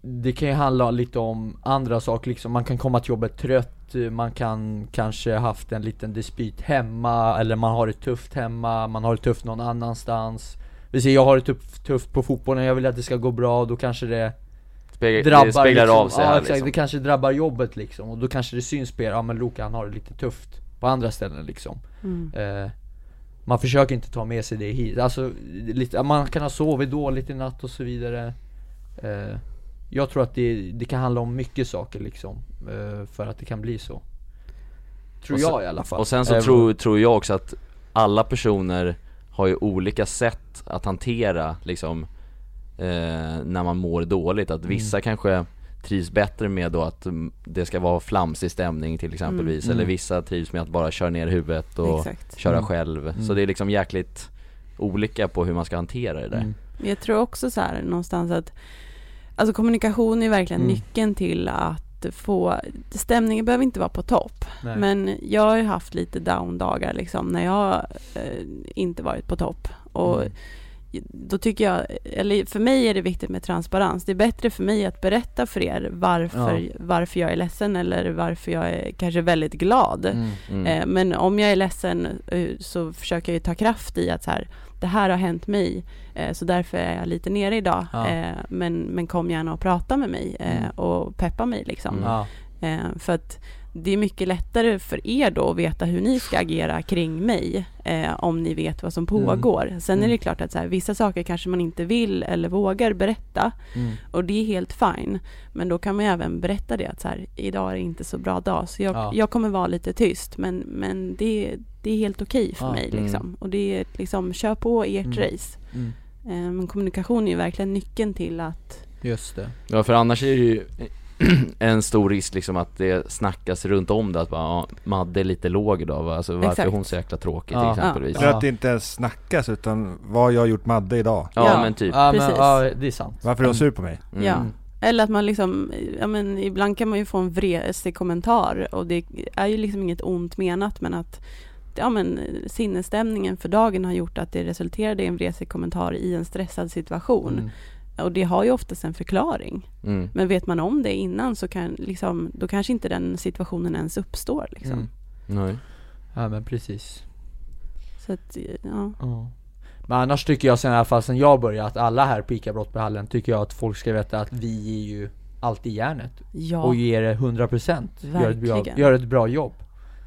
Det kan ju handla lite om andra saker liksom, man kan komma till jobbet trött Man kan kanske haft en liten dispyt hemma Eller man har det tufft hemma, man har det tufft någon annanstans Vi säger jag har det tufft, tufft på fotbollen, jag vill att det ska gå bra, då kanske det Speglar, drabbar det speglar liksom, av sig ja, här exakt, liksom. det kanske drabbar jobbet liksom Och då kanske det syns på er, ja men Luka han har det lite tufft På andra ställen liksom. Mm. Eh, man försöker inte ta med sig det hit, alltså lite, man kan ha sovit dåligt i natt och så vidare. Eh, Jag tror att det, det kan handla om mycket saker liksom, eh, för att det kan bli så. Tror sen- jag i alla fall. Och sen så Eh, tror, tror jag också att alla personer har ju olika sätt att hantera liksom eh, när man mår dåligt, att vissa kanske trivs bättre med då att mm, det ska vara flamsig stämning till exempelvis, Mm. eller Mm. vissa trivs med att bara köra ner huvudet och Exakt. köra Mm. själv, Mm. så det är liksom jäkligt olika på hur man ska hantera det där mm. Jag tror också så här någonstans att Alltså kommunikation är verkligen Mm. nyckeln till att få Stämningen behöver inte vara på topp Nej. Men jag har ju haft lite down-dagar liksom när jag eh, inte varit på topp och Mm. Då tycker jag, eller för mig är det viktigt med transparens. Det är bättre för mig att berätta för er varför, Ja. varför jag är ledsen eller varför jag är kanske väldigt glad. Mm. mm. Eh, men om jag är ledsen eh, så försöker jag ju ta kraft i att så här, det här har hänt mig, eh, så därför är jag lite nere idag. Ja. Men, men kom gärna och prata med mig Mm. och peppa mig liksom. Mm. Ja. För att det är mycket lättare för er då att veta hur ni ska agera kring mig eh, om ni vet vad som pågår. Sen är Mm. det klart att så här, vissa saker kanske man inte vill eller vågar berätta Mm. och det är helt fine. Men då kan man ju även berätta det att så här, idag är det inte så bra dag så jag, Ja. jag kommer vara lite tyst men, men det, det är helt okej för Ja. mig Mm. liksom. Och det är liksom, kör på ert Mm. race. Mm. Eh, men kommunikation är ju verkligen nyckeln till att Just det Ja för annars är det ju en stor risk liksom att det snackas runt om det att bara, ja, Madde är lite låg idag va? alltså varför Exakt. är hon så jäkla tråkig Ja. till exempelvis För att det inte ens snackas utan vad har jag gjort Madde idag? Ja, Ja. men typ Ja men, Precis. ja det är sant Varför är hon sur på mig? mm. Ja. Eller att man liksom, ja men ibland kan man ju få en vresig kommentar och det är ju liksom inget ont menat men att ja men sinnesstämningen för dagen har gjort att det resulterade i en vresig kommentar i en stressad situation. Mm. Och det har ju oftast en förklaring. Mm. Men vet man om det innan så kan liksom, då kanske inte den situationen ens uppstår liksom. Mm. Nej. Ja men precis Så att, ja. Ja. Men annars tycker jag sen i alla fall sen jag började att alla här på ICA Brottbyhallen tycker jag att folk ska veta att vi är ju alltid järnet Ja. och ger det 100% gör ett, bra, Verkligen. gör ett bra jobb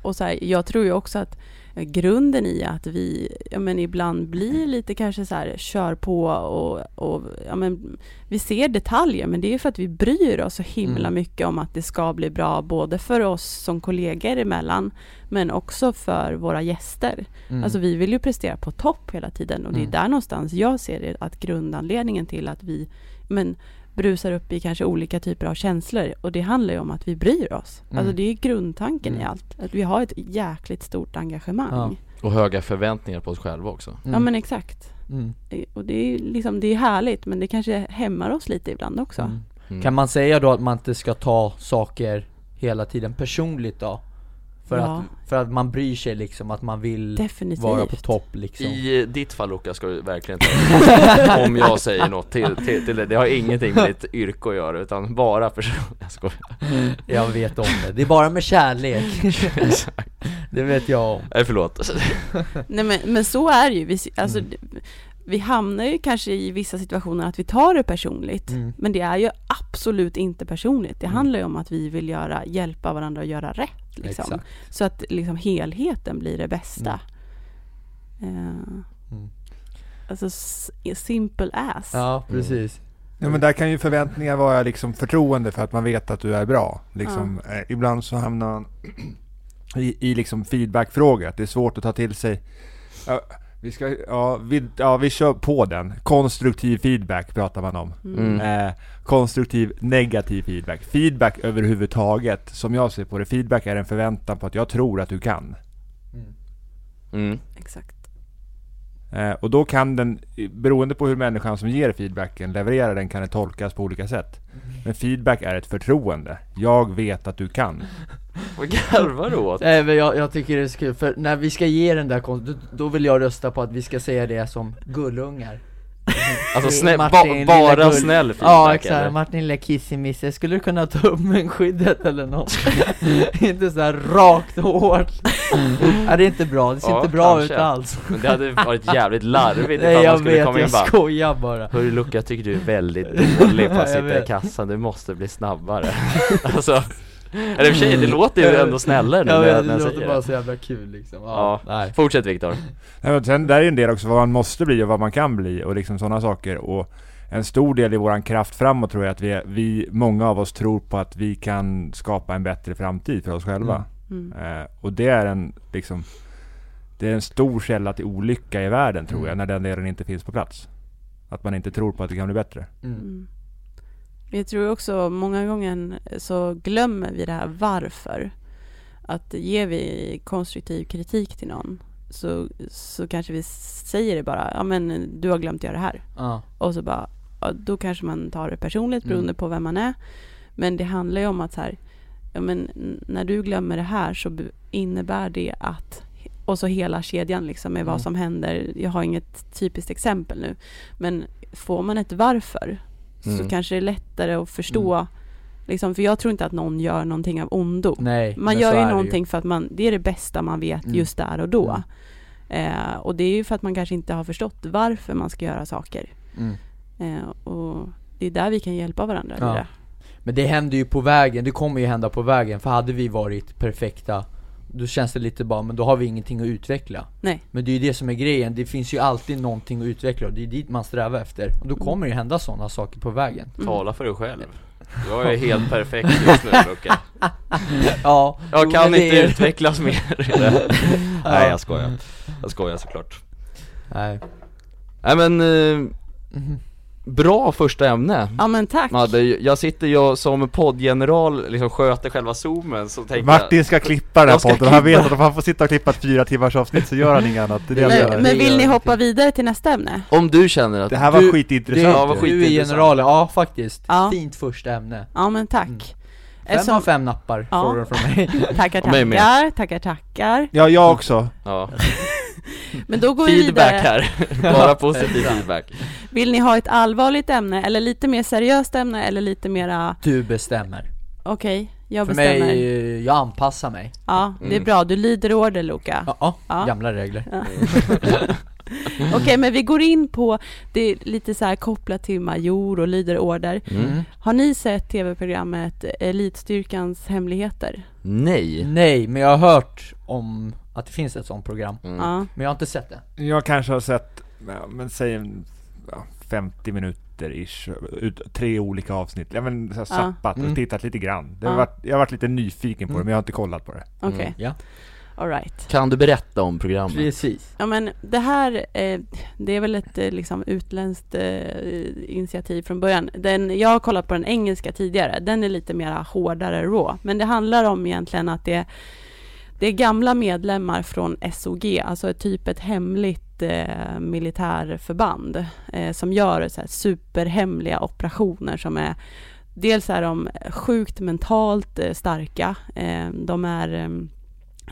Och så här, jag tror ju också att eh, grunden i att vi, ja men ibland blir lite kanske så här, kör på och, och ja men vi ser detaljer men det är för att vi bryr oss så himla Mm. mycket om att det ska bli bra både för oss som kollegor emellan men också för våra gäster. mm. Alltså vi vill ju prestera på topp hela tiden och det är Mm. där någonstans jag ser det, att grundanledningen till att vi men, brusar upp i kanske olika typer av känslor och det handlar ju om att vi bryr oss. Mm. Alltså det är grundtanken i Mm. allt. Att vi har ett jäkligt stort engagemang. Och höga förväntningar på oss själva också Ja Mm. men exakt. Mm. Och det är liksom, det är härligt men det kanske hämmar oss lite ibland också. Mm. Mm. Kan man säga då att man inte ska ta saker hela tiden personligt då? För, Ja. att, för att man bryr sig liksom, att man vill Definitivt. vara på topp liksom I ditt fall Lukas ska du verkligen ta Om jag säger något till, till, till det, det har ingenting med ditt yrke att göra utan bara person Jag skojar Jag vet om det, det är bara med kärlek Det vet jag om Nej förlåt Nej men, men så är det ju. Vi, alltså, Mm. vi hamnar ju kanske i vissa situationer att vi tar det personligt. Mm. Men det är ju absolut inte personligt. Det Mm. handlar ju om att vi vill göra, hjälpa varandra att göra rätt. Liksom. Så att liksom, helheten blir det bästa. Eh, Mm. Alltså simple as. Ja, precis Ja men där kan ju förväntningar vara liksom förtroende för att man vet att du är bra. Liksom, eh, ibland så hamnar man i, i liksom feedbackfrågor, att det är svårt att ta till sig. Ja, Vi ska, ja vi, ja vi kör på den. Konstruktiv feedback pratar man om. Mm. Eh, konstruktiv negativ feedback. Feedback överhuvudtaget, som jag ser på det, feedback är en förväntan på att jag tror att du kan. Mm. Exakt. Eh, och då kan den, beroende på hur människan som ger feedbacken levererar den, kan det tolkas på olika sätt. Men feedback är ett förtroende. Jag vet att du kan. Vad garvar du åt? Nej men jag, jag tycker det är så kul, för när vi ska ge den där konst, då, då vill jag rösta på att vi ska säga det som gullungar Alltså snäll, Martin, ba, bara gull. snäll Ja feedback exakt, eller? Martin lilla kissemisse, skulle du kunna ta upp munskyddet eller något? inte så här rakt och hårt Ja det är inte bra, det ser Ja, inte bra kanske. ut alls Men det hade varit jävligt larvigt Nej jag vet, komma jag bara skojar bara Hörru Luca, jag tycker du är väldigt dålig på att sitta i kassan, du måste bli snabbare Alltså, eller i och för sig, det låter ju ändå snällare nu Jag när jag, när det jag låter säger bara det så jävla kul liksom Ja, nej fortsätt Viktor Nej, men sen där är ju en del också vad man måste bli och vad man kan bli och liksom sådana saker. Och en stor del i våran kraft framåt tror jag att vi, vi, många av oss tror på att vi kan skapa en bättre framtid för oss själva. Mm. Eh, och det är en liksom Det är en stor källa till olycka i världen tror jag, Mm. när den delen inte finns på plats. Att man inte tror på att det kan bli bättre. mm. Mm. Jag tror också många gånger så glömmer vi det här varför. Att ger vi konstruktiv kritik till någon så, så kanske vi säger det bara, ja men du har glömt göra det här. Ja, Och så bara, då kanske man tar det personligt Mm. beroende på vem man är. Men det handlar ju om att så här, ja men när du glömmer det här så innebär det att, och så hela kedjan liksom med Mm. vad som händer. Jag har inget typiskt exempel nu. Men får man ett varför Mm. så kanske det är lättare att förstå. Liksom, för jag tror inte att någon gör någonting av ondo. nej Man gör ju någonting för att man, det är det bästa man vet Mm. just där och då. Mm. Eh, och det är ju för att man kanske inte har förstått varför man ska göra saker. mm. Eh, och det är där vi kan hjälpa varandra. Ja. det. Men det händer ju på vägen, det kommer ju hända på vägen, för hade vi varit perfekta Då känns det lite bara, men då har vi ingenting att utveckla. Nej. Men det är ju det som är grejen, det finns ju alltid någonting att utveckla och det är dit man strävar efter. Och då kommer det ju hända sådana saker på vägen. Mm. Tala för dig själv. Jag är helt perfekt just nu Luca Ja, Jag kan inte är- utvecklas mer. Nej jag skojar, jag skojar såklart. Nej. Nej men, eh, Mhm. Bra första ämne Ja men tack. Madde, jag sitter ju som poddgeneral, liksom sköter själva zoomen så tänker Martin ska klippa den här podden och han vet klippa. att om han får sitta och klippa ett fyra timmars avsnitt så gör han inget annat. Det är det men, men Det vill ni det. hoppa vidare till nästa ämne? Om du känner att Det här var Du- skitintressant. Du, Ja, vad du är generalen, ja faktiskt Ja. Fint första ämne Ja men tack. Mm. Fem Eftersom- av fem nappar Ja. får du från mig Tackar tackar, tackar tackar. Ja, jag också. Ja, Men då går vi feedback vidare. här, bara positiv feedback Vill ni ha ett allvarligt ämne eller lite mer seriöst ämne eller lite mera, Du bestämmer okej, jag För bestämmer. mig, jag anpassar mig Ja, det är Mm. bra. Du lyder order Luca. Ja, ja, Ja. gamla regler Okej, men vi går in på, det är lite så här kopplat till major och lyder order. mm. Har ni sett tv-programmet Elitstyrkans hemligheter? Nej Nej, men jag har hört om att det finns ett sånt program mm. Ja. Men jag har inte sett det Jag kanske har sett, ja, men säg en, ja, 50 minuter ish, ut, tre olika avsnitt. Ja men så här, Ja. och Mm. tittat lite grann. Det har varit, jag har varit lite nyfiken på det Mm. men jag har inte kollat på det. Okej, Mm. Ja, alright. Kan du berätta om programmet? precis Ja men det här, eh, det är väl ett eh, liksom utländskt eh, initiativ från början. Den, jag har kollat på den engelska tidigare, den är lite mer hårdare rå. Men det handlar om egentligen att det, det är gamla medlemmar från SOG, alltså typ ett hemligt eh, militärförband eh, som gör så här superhemliga operationer som är Dels är de sjukt mentalt eh, starka, eh, de är eh,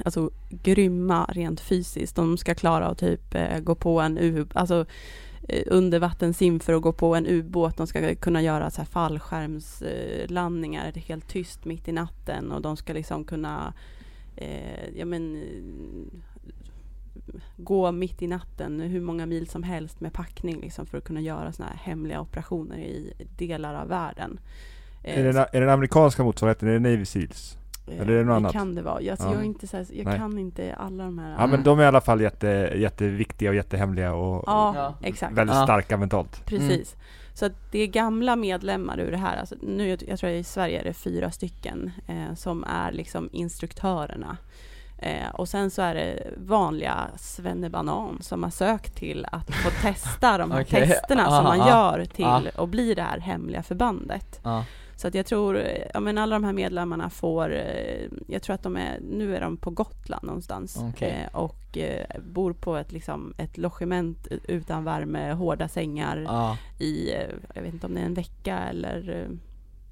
alltså grymma rent fysiskt. De ska klara att typ eh, gå på en u alltså eh, undervattenssim för att gå på en ubåt. De ska kunna göra så här fallskärmslandningar helt tyst mitt i natten och de ska liksom kunna eh, ja men eh, gå mitt i natten hur många mil som helst med packning liksom för att kunna göra såna här hemliga operationer i delar av världen. Eh, Är det, den- är den amerikanska motsvarigheten, är det Navy Seals? Eh, Eller är det något annat? kan det vara. Alltså, Ja. Jag, är inte här, jag Nej. kan inte alla de här. Ja men de är i alla fall jätte, jätteviktiga och jättehemliga och Ja, exakt. väldigt Ja. starka mentalt. Precis. Så att det är gamla medlemmar ur det här. Alltså, nu, jag tror i Sverige är det fyra stycken eh, som är liksom instruktörerna. Eh, och sen så är det vanliga svennebanan som har sökt till att få testa de här Okej. testerna Ah, som man ah, gör till ah. att bli det här hemliga förbandet. Så att jag tror, eh, ja men alla de här medlemmarna får, eh, jag tror att de är, nu är de på Gotland någonstans Okej. eh, och eh, bor på ett, liksom, ett logement utan värme, hårda sängar Ja. i, eh, jag vet inte om det är en vecka eller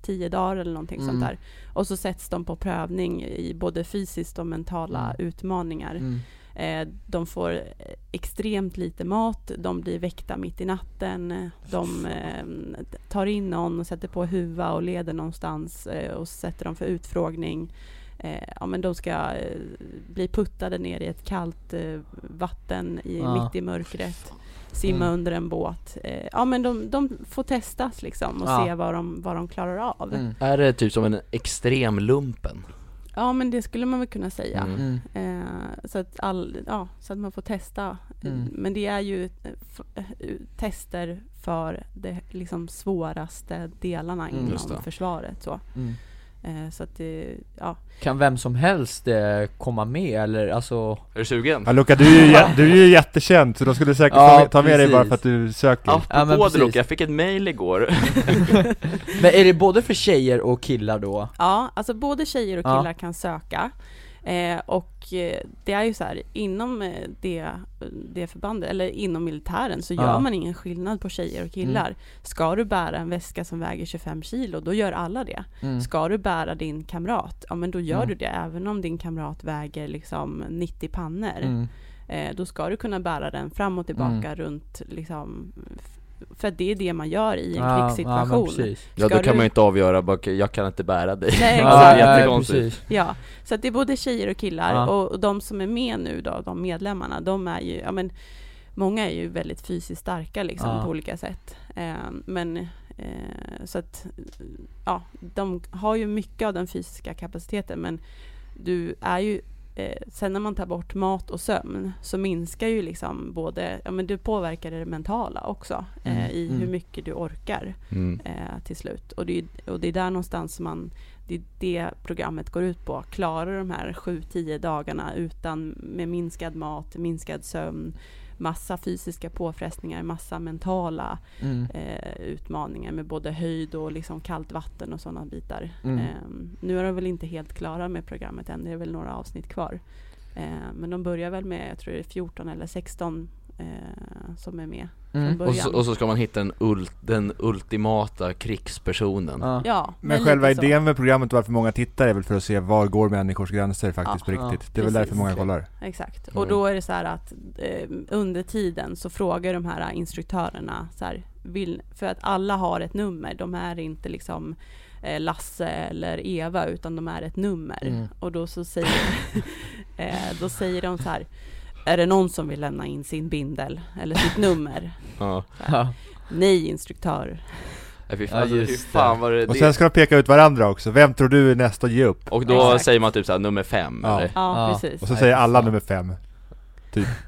tio dagar eller någonting Mm. sånt där. Och så sätts de på prövning i både fysiskt och mentala Mm. utmaningar. Mm. Eh, de får extremt lite mat, de blir väckta mitt i natten, de eh, tar in någon och sätter på huva och leder någonstans eh, och sätter dem för utfrågning. Eh, ja, men de ska eh, bli puttade ner i ett kallt eh, vatten i, Ja. mitt i mörkret, simma Mm. under en båt. Eh, ja, men de, de får testas liksom och Ja. se vad de, vad de klarar av. Mm. Är det typ som en extrem lumpen? Ja, men det skulle man väl kunna säga. Mm. Mm. Eh, så, att all, ja, så att man får testa. Mm. Men det är ju eh, f- tester för de liksom svåraste delarna Mm. Inom försvaret. Så, Mm. Så att det, ja. Kan vem som helst eh, komma med eller alltså? Är du sugen? Ja Luca, du är ju, du är ju jättekänd så de skulle säkert Ja, ta med, med dig precis. bara för att du söker. Apropå Ja, men det precis. Luca, jag fick ett mail igår Men är det både för tjejer och killar då? ja, alltså både tjejer och Ja. killar kan söka. Eh, och eh, det är ju så här, inom eh, det, det förbandet, eller inom militären, så gör Ja. man ingen skillnad på tjejer och killar. Mm. Ska du bära en väska som väger 25 kilo, då gör alla det. Mm. Ska du bära din kamrat, ja men då gör Mm. du det även om din kamrat väger liksom 90 pannor. Mm. Eh, då ska du kunna bära den fram och tillbaka runt liksom för att det är det man gör i en Ja, Ja, men krigssituation. precis. Ja Ska då kan du- man ju inte avgöra, bara, jag kan inte bära dig Nej, exakt. jättekonstigt precis. Ja, så att det är både tjejer och killar Ja. och, och de som är med nu då, de medlemmarna, de är ju, ja men Många är ju väldigt fysiskt starka liksom Ja. på olika sätt. Eh, men eh, så att ja, de har ju mycket av den fysiska kapaciteten men du är ju eh, sen när man tar bort mat och sömn så minskar ju liksom både, ja men du påverkar det mentala också eh, Mm, i mm. hur mycket du orkar mm. eh, till slut. Och det, är- och det är där någonstans man, det är det programmet går ut på. Klarar de här 7-10 dagarna utan, med minskad mat, minskad sömn, massa fysiska påfrestningar, massa mentala Mm. eh, utmaningar med både höjd och liksom kallt vatten och sådana bitar. Mm. Eh, nu är de väl inte helt klara med programmet än, det är väl några avsnitt kvar. Eh, men de börjar väl med, jag tror det är 14 eller 16 eh, som är med Mm. från början. Och, så, och så ska man hitta den, ult, den ultimata krigspersonen Ja. ja, Men själva så. idén med programmet varför många tittar är väl för att se var går människors gränser faktiskt Ja. på riktigt. Ja, det är väl därför många kollar. Exakt. Mm. Och då är det så här att eh, under tiden så frågar de här instruktörerna så här, vill, för att alla har ett nummer, de är inte liksom eh, Lasse eller Eva utan de är ett nummer. Mm. Och då så säger, eh, då säger de så här, är det någon som vill lämna in sin bindel eller sitt nummer? Ja, Ja. Nej instruktör. Fy Ja, alltså, hur just fan var det, Och det sen ska de peka ut varandra också. Vem tror du är nästa att ge upp? Och då Exakt. säger man typ såhär nummer fem Ja. eller? Ja, Ja. precis. Och så säger alla nummer fem.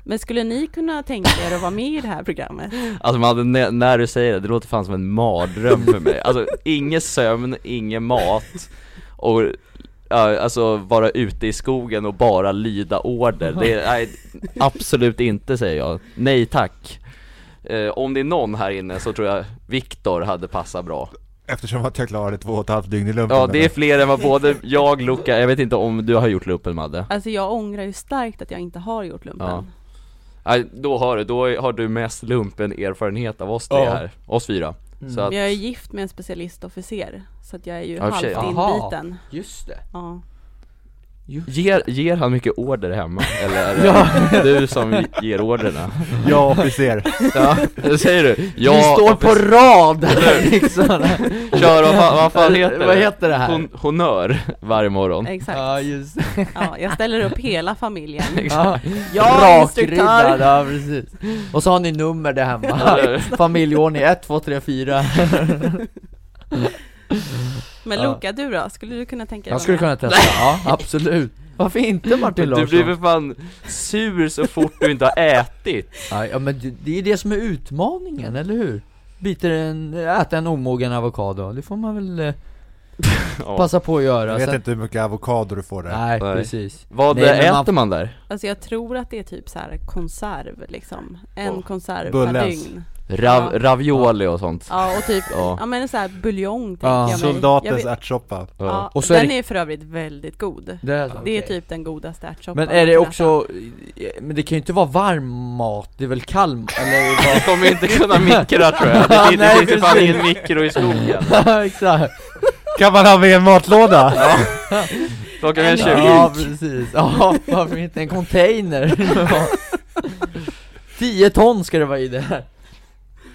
Men skulle ni kunna tänka er att vara med i det här programmet? Alltså man hade, när- när du säger det, det låter fan som en mardröm för mig Alltså ingen sömn, ingen mat och ja, alltså vara ute i skogen och bara lyda order, det är, nej, absolut inte säger jag, nej tack eh, Om det är någon här inne så tror jag Viktor hade passat bra Eftersom att jag klarade två och ett halvt dygn i lumpen. Ja det är fler än vad både jag, Luca, jag vet inte om du har gjort lumpen Madde? Alltså jag ångrar ju starkt att jag inte har gjort lumpen. Ja. Nej, då har du, då har du mest lumpen erfarenhet av oss tre Ja. här, oss fyra Mm. Så att, jag är gift med en specialistofficer, så att jag är ju halvt ja. inbiten. Just det. Ja. Ger, ger han mycket order hemma? Eller är det du som ger orderna? Ja, officer. Ja, det säger du? Ja, Vi står på officer- rad här liksom. Kör, vad fan, vad fan heter det? Vad heter det här? Hon, honör varje morgon Exakt. Ja, just. Ja, jag ställer upp hela familjen. Ja. Rakriddad, instruktör. ja precis. Och så har ni nummer där hemma. Ja. Familjeordning 1, 2, 3, 4. Men. Luca, du då? Skulle du kunna tänka dig Jag skulle kunna testa, ja absolut. Varför inte Martin Du blir Larsson? för fan sur så fort du inte har ätit Ja, ja men det, är det som är utmaningen, eller hur? Biter en, äta en omogen avokado, det får man väl eh. Passa på att göra Jag vet sen... inte hur mycket avokado du får där. Nej, Nej. precis Vad Nej, äter man- man där? Alltså jag tror att det är typ så här konserv liksom. En Åh, konserv per dygn. Rav, Ja. ravioli och sånt? Ja och typ, Ja. ja, men en så här buljong tänker Ja. jag mig. Soldatens ärtsoppa. Ja, Och så är den det- är för övrigt väldigt god. Det är, Det är okej. typ den godaste ärtsoppan Men är det också, men det kan ju inte vara varm mat, det är väl kall eller Jag kommer inte kunna mikra tror jag, det, Ja, finns ju fan precis. ingen mikro i skogen Ja exakt Kan man ha med en matlåda? Plocka med en 20 Ja precis, ja varför inte en container? 10 ton ska det vara i det här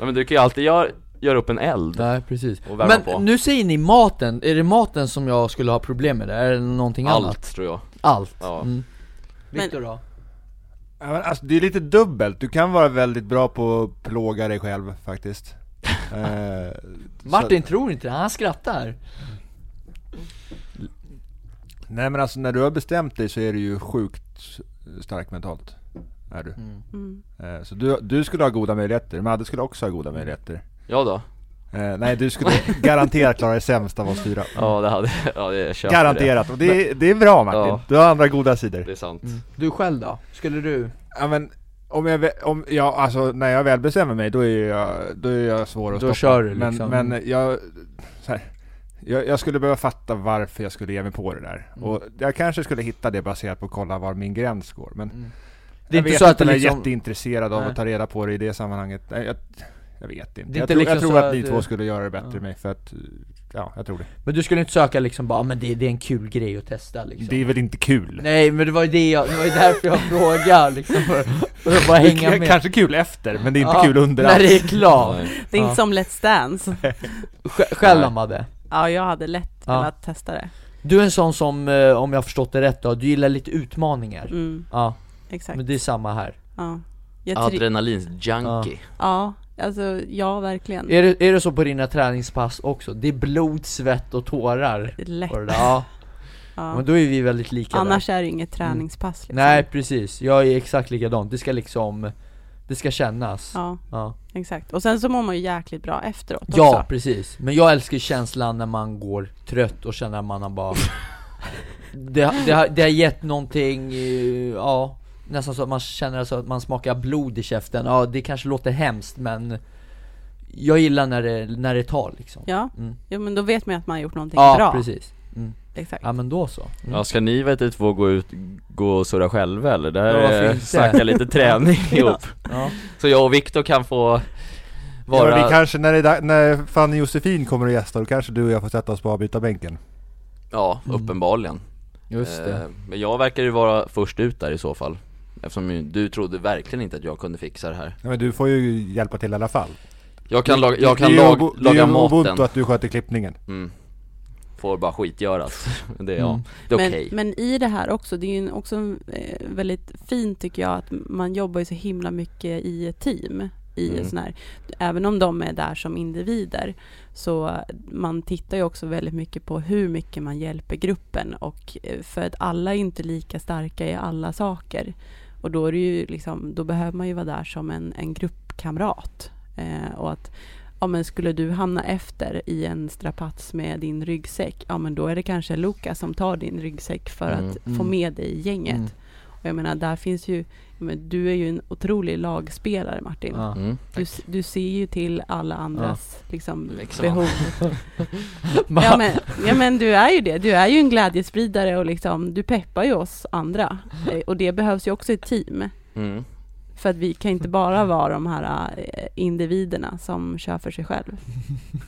ja, men du kan ju alltid göra, göra upp en eld Nej precis och värma Men på nu säger ni maten, är det maten som jag skulle ha problem med? Är det någonting annat? Allt tror jag Allt? Ja. Mm. Viktor då? Ja, men alltså, det är lite dubbelt, du kan vara väldigt bra på att plåga dig själv faktiskt eh, Martin tror inte det, han skrattar så, Nej men alltså när du har bestämt dig så är du ju sjukt stark mentalt Är du Mm. eh, Så du, du skulle ha goda möjligheter, Madde skulle också ha goda möjligheter Ja då? eh, Nej du skulle garanterat klara dig sämst av oss fyra Ja det hade, ja det jag Garanterat, och det, det är bra Martin, Ja. du har andra goda sidor det är sant Du själv då? Skulle du? Ja men om jag, om jag, alltså när jag väl bestämmer mig då är jag, då är jag svår att Då stoppa kör du liksom. Men, men jag, så här, jag, jag skulle behöva fatta varför jag skulle ge mig på det där Mm. Och jag kanske skulle hitta det baserat på att kolla var min gräns går men Mm. Det är Jag inte så att inte det om jag är liksom jätteintresserad av Nej. att ta reda på det i det sammanhanget Nej, jag, jag vet inte, jag, inte tror, liksom jag tror att att ni du- två skulle göra det bättre Ja. än mig för att, ja jag tror det Men du skulle inte söka liksom bara, "Ah, men det, det är en kul grej att testa liksom Det är väl inte kul? Nej men det var ju det jag, det var ju därför jag frågade liksom för, för att bara Det hänga är med Kanske kul efter, men det är inte Ja, kul under När det är klart! Det är Ja. inte som Let's Dance. Sj- Själv Nej. Amade? Ja, jag hade lätt Ja. velat testa det. Du är en sån som, eh, om jag har förstått det rätt då, du gillar lite utmaningar Mm, Ja, exakt. men det är samma här Ja. Jag tri- Adrenalin-junkie ja, alltså ja verkligen. är det, är det så på dina träningspass också? Det är blod, svett och tårar? Lätt. på det där? Ja, Ja. men då är vi väldigt lika Annars där. är det inget träningspass liksom. Nej precis, jag är exakt likadant, det ska liksom, det ska kännas Ja, Ja, exakt. Och sen så mår man ju jäkligt bra efteråt ja också. precis, men jag älskar känslan när man går trött och känner att man har bara det, det, har, det har gett någonting, eh, ja Nästan så att man känner så att man smakar blod i käften, ja det kanske låter hemskt men Jag gillar när det, när det tar liksom Ja, Mm. ja men då vet man ju att man har gjort någonting Ja bra. precis, mm. Exakt. ja men då så mm. Ja ska ni vet du två gå ut, gå och surra själva eller? Det Ja, varför här är inte? snacka lite träning ihop Ja. Så jag och Viktor kan få Ja, vara men vi kanske, när, det när Fanny Josefin kommer och gästar, då kanske du och jag får sätta oss på avbytarbänken Ja, Mm. uppenbarligen Just Eh, det Men jag verkar ju vara först ut där i så fall Eftersom du trodde verkligen inte att jag kunde fixa det här ja, men du får ju hjälpa till i alla fall Jag kan, laga, jag kan Det är ju lag, laga Det är ju maten ubuntu att du sköter klippningen mm. Får bara skitgöras Det är, ja, Mm. det är men, okej men i det här också, det är ju också eh, väldigt fint tycker jag att man jobbar ju så himla mycket i ett team. I Mm. sån här, även om de är där som individer så man tittar ju också väldigt mycket på hur mycket man hjälper gruppen och eh, för att alla är inte lika starka i alla saker. Och då är det ju liksom, då behöver man ju vara där som en, en gruppkamrat. Eh, och att ja, men skulle du hamna efter i en strapats med din ryggsäck, ja men då är det kanske Luca som tar din ryggsäck för Mm. att få Mm. med dig i gänget. Mm. Och jag menar, där finns ju, men du är ju en otrolig lagspelare Martin. Ja. mm. Du, du ser ju till alla andras liksom, Liksom. behov. Ja men, ja men du är ju det, du är ju en glädjespridare och liksom, du peppar ju oss andra. Eh, Och det behövs ju också i ett team. Mm. För att vi kan inte bara vara de här eh, individerna som kör för sig själv.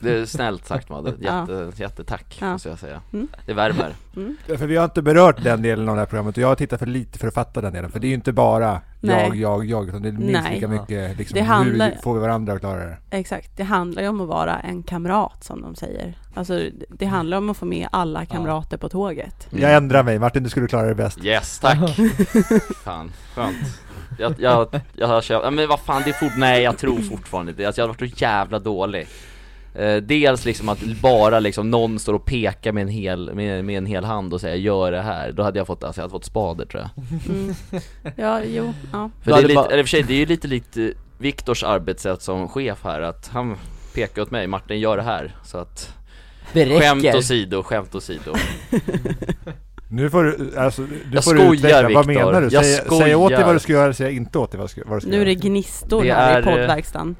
Det är snällt sagt Madde, Ja. Jätte, jättetack Ja. måste jag säga Mm. Det värmer Mm. Ja, För vi har inte berört den delen av det här programmet och jag har tittat för lite för att fatta den delen För det är ju inte bara Nej. jag, jag, jag utan det är minst Nej. lika mycket liksom, Det handlar- hur får vi varandra att klara det? Exakt, det handlar ju om att vara en kamrat som de säger. Alltså det handlar om att få med alla kamrater på tåget. Mm. Jag ändrar mig, Martin du skulle klara det bäst Yes, tack! fan, skönt Jag, jag, jag har köpt, ja, men vad fan det är fort, nej jag tror fortfarande inte alltså, jag har varit så jävla dålig eh, Dels liksom att bara liksom någon står och pekar med en hel, med, med en hel hand och säger gör det här Då hade jag fått, alltså jag hade fått spader tror jag Mm. Ja, jo, ja. För Du det är lite, eller för sig, det är ju lite likt eh, Viktors arbetssätt som chef här, att han pekar åt mig, Martin gör det här, så att Det. Skämt åsido, skämt åsido. Nu får du, alltså, nu Jag får skojar, du utveckla, vad Viktor. menar du? Jag Säg, säg åt dig vad du ska göra, säg inte åt dig vad du ska, vad du ska Nu är göra. det gnistor Det här är, i poddverkstan.